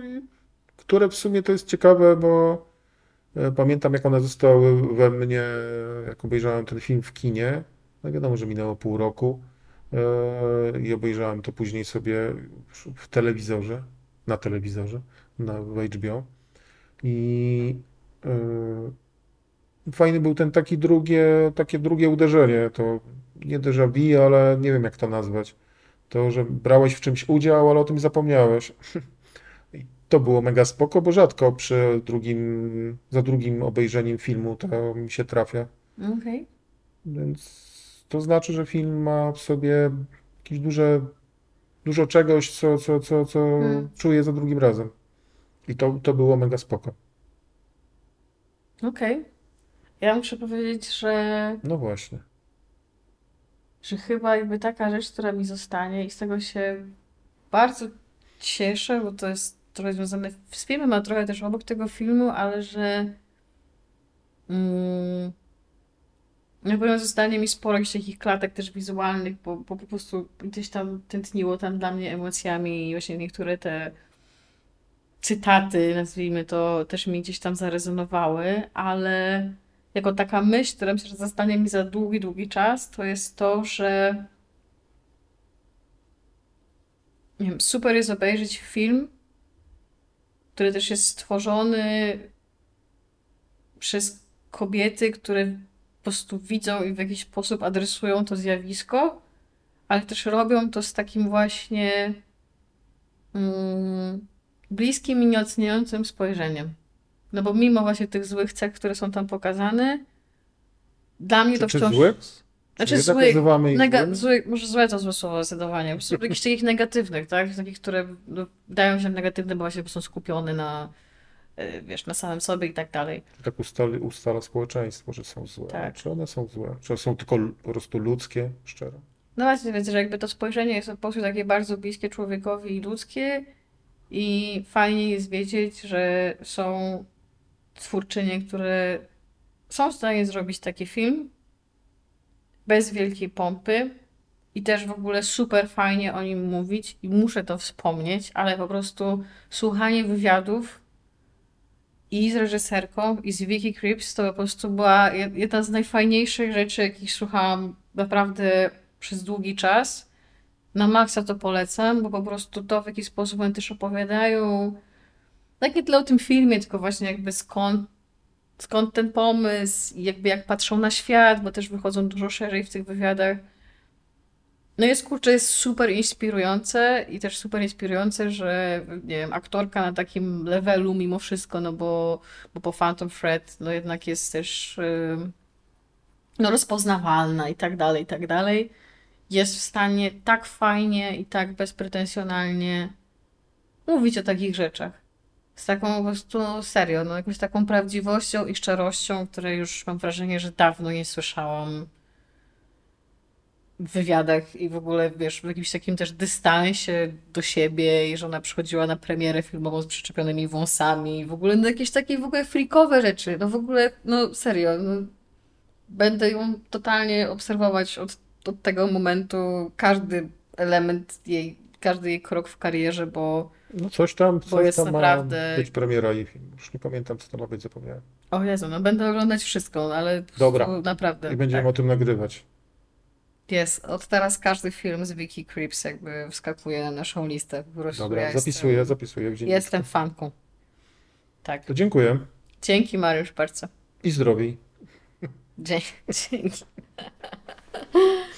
które w sumie to jest ciekawe, bo e, pamiętam, jak one zostały we mnie, jak obejrzałem ten film w kinie. No wiadomo, że minęło pół roku i obejrzałem to później sobie w- telewizorze, na telewizorze, na HBO. I e, fajny był ten taki drugie, takie drugie uderzenie. To nie déjà vu, ale nie wiem, jak to nazwać. To, że brałeś w czymś udział, ale o tym zapomniałeś. I to było mega spoko, bo rzadko przy drugim, za drugim obejrzeniem filmu to mi się trafia. Okej. Więc to znaczy, że film ma w sobie jakieś duże, dużo czegoś, co, co, co, co Mm. czuję za drugim razem. I to, to było mega spoko. Okej. Ja muszę powiedzieć, że, No właśnie. że chyba jakby taka rzecz, która mi zostanie i z tego się bardzo cieszę, bo to jest trochę związane z filmem, a trochę też obok tego filmu, ale że mm, na pewno zostanie mi sporo jakichś takich klatek też wizualnych, bo, bo po prostu gdzieś tam tętniło tam dla mnie emocjami i właśnie niektóre te cytaty, nazwijmy to, też mi gdzieś tam zarezonowały, ale jako taka myśl, która myślę, że zostanie mi za długi, długi czas, to jest to, że nie wiem, super jest obejrzeć film, który też jest stworzony przez kobiety, które prostu widzą i w jakiś sposób adresują to zjawisko, ale też robią to z takim właśnie mm, bliskim i nieoceniającym spojrzeniem. No bo mimo właśnie tych złych cech, które są tam pokazane, dla mnie to czy wciąż... złe? Znaczy Czy zły, ich nega, zły, może złe to złe słowo zdecydowanie. Po jakichś takich negatywnych, tak? Takich, które no, dają się negatywne, bo właśnie są skupione na, wiesz, na samym sobie i tak dalej. Tak ustali, ustala społeczeństwo, że są złe. Tak. Czy one są złe? Czy są tylko po prostu ludzkie, szczere? No właśnie, więc że jakby to spojrzenie jest po prostu takie bardzo bliskie człowiekowi i ludzkie i fajnie jest wiedzieć, że są twórczynie, które są w stanie zrobić taki film bez wielkiej pompy i też w ogóle super fajnie o nim mówić i muszę to wspomnieć, ale po prostu słuchanie wywiadów i z reżyserką i z Vicky Krieps to po prostu była jed- jedna z najfajniejszych rzeczy, jakich słuchałam naprawdę przez długi czas. Na maksa to polecam, bo po prostu to, w jaki sposób oni też opowiadają, tak nie tyle o tym filmie, tylko właśnie jakby skąd, skąd ten pomysł, jakby jak patrzą na świat, bo też wychodzą dużo szerzej w tych wywiadach. No jest kurczę, jest super inspirujące i też super inspirujące, że nie wiem, aktorka na takim levelu mimo wszystko, no bo, bo po Phantom Thread no jednak jest też no rozpoznawalna i tak dalej, i tak dalej. Jest w stanie tak fajnie i tak bezpretensjonalnie mówić o takich rzeczach. Z taką po prostu serio, no jakąś taką prawdziwością i szczerością, której już mam wrażenie, że dawno nie słyszałam w wywiadach i w ogóle, wiesz, w jakimś takim też dystansie do siebie i że ona przychodziła na premierę filmową z przyczepionymi wąsami i w ogóle no jakieś takie w ogóle frikowe rzeczy, no w ogóle, no serio, no, będę ją totalnie obserwować od, od tego momentu, każdy element jej, każdy jej krok w karierze, bo No coś tam, coś jest tam naprawdę- ma być premiera jej filmu. Już nie pamiętam, co to ma być, zapomniałem. o Jezu, no będę oglądać wszystko, ale Dobra. naprawdę I będziemy tak. o tym nagrywać. Jest. Od teraz każdy film z Vicky Creeps jakby wskakuje na naszą listę. Po prostu Dobra, ja zapisuję, jestem, zapisuję w jestem fanką. Tak. To dziękuję Dzięki Mariusz bardzo. i zdrowiej. Dzięki. Dzięki.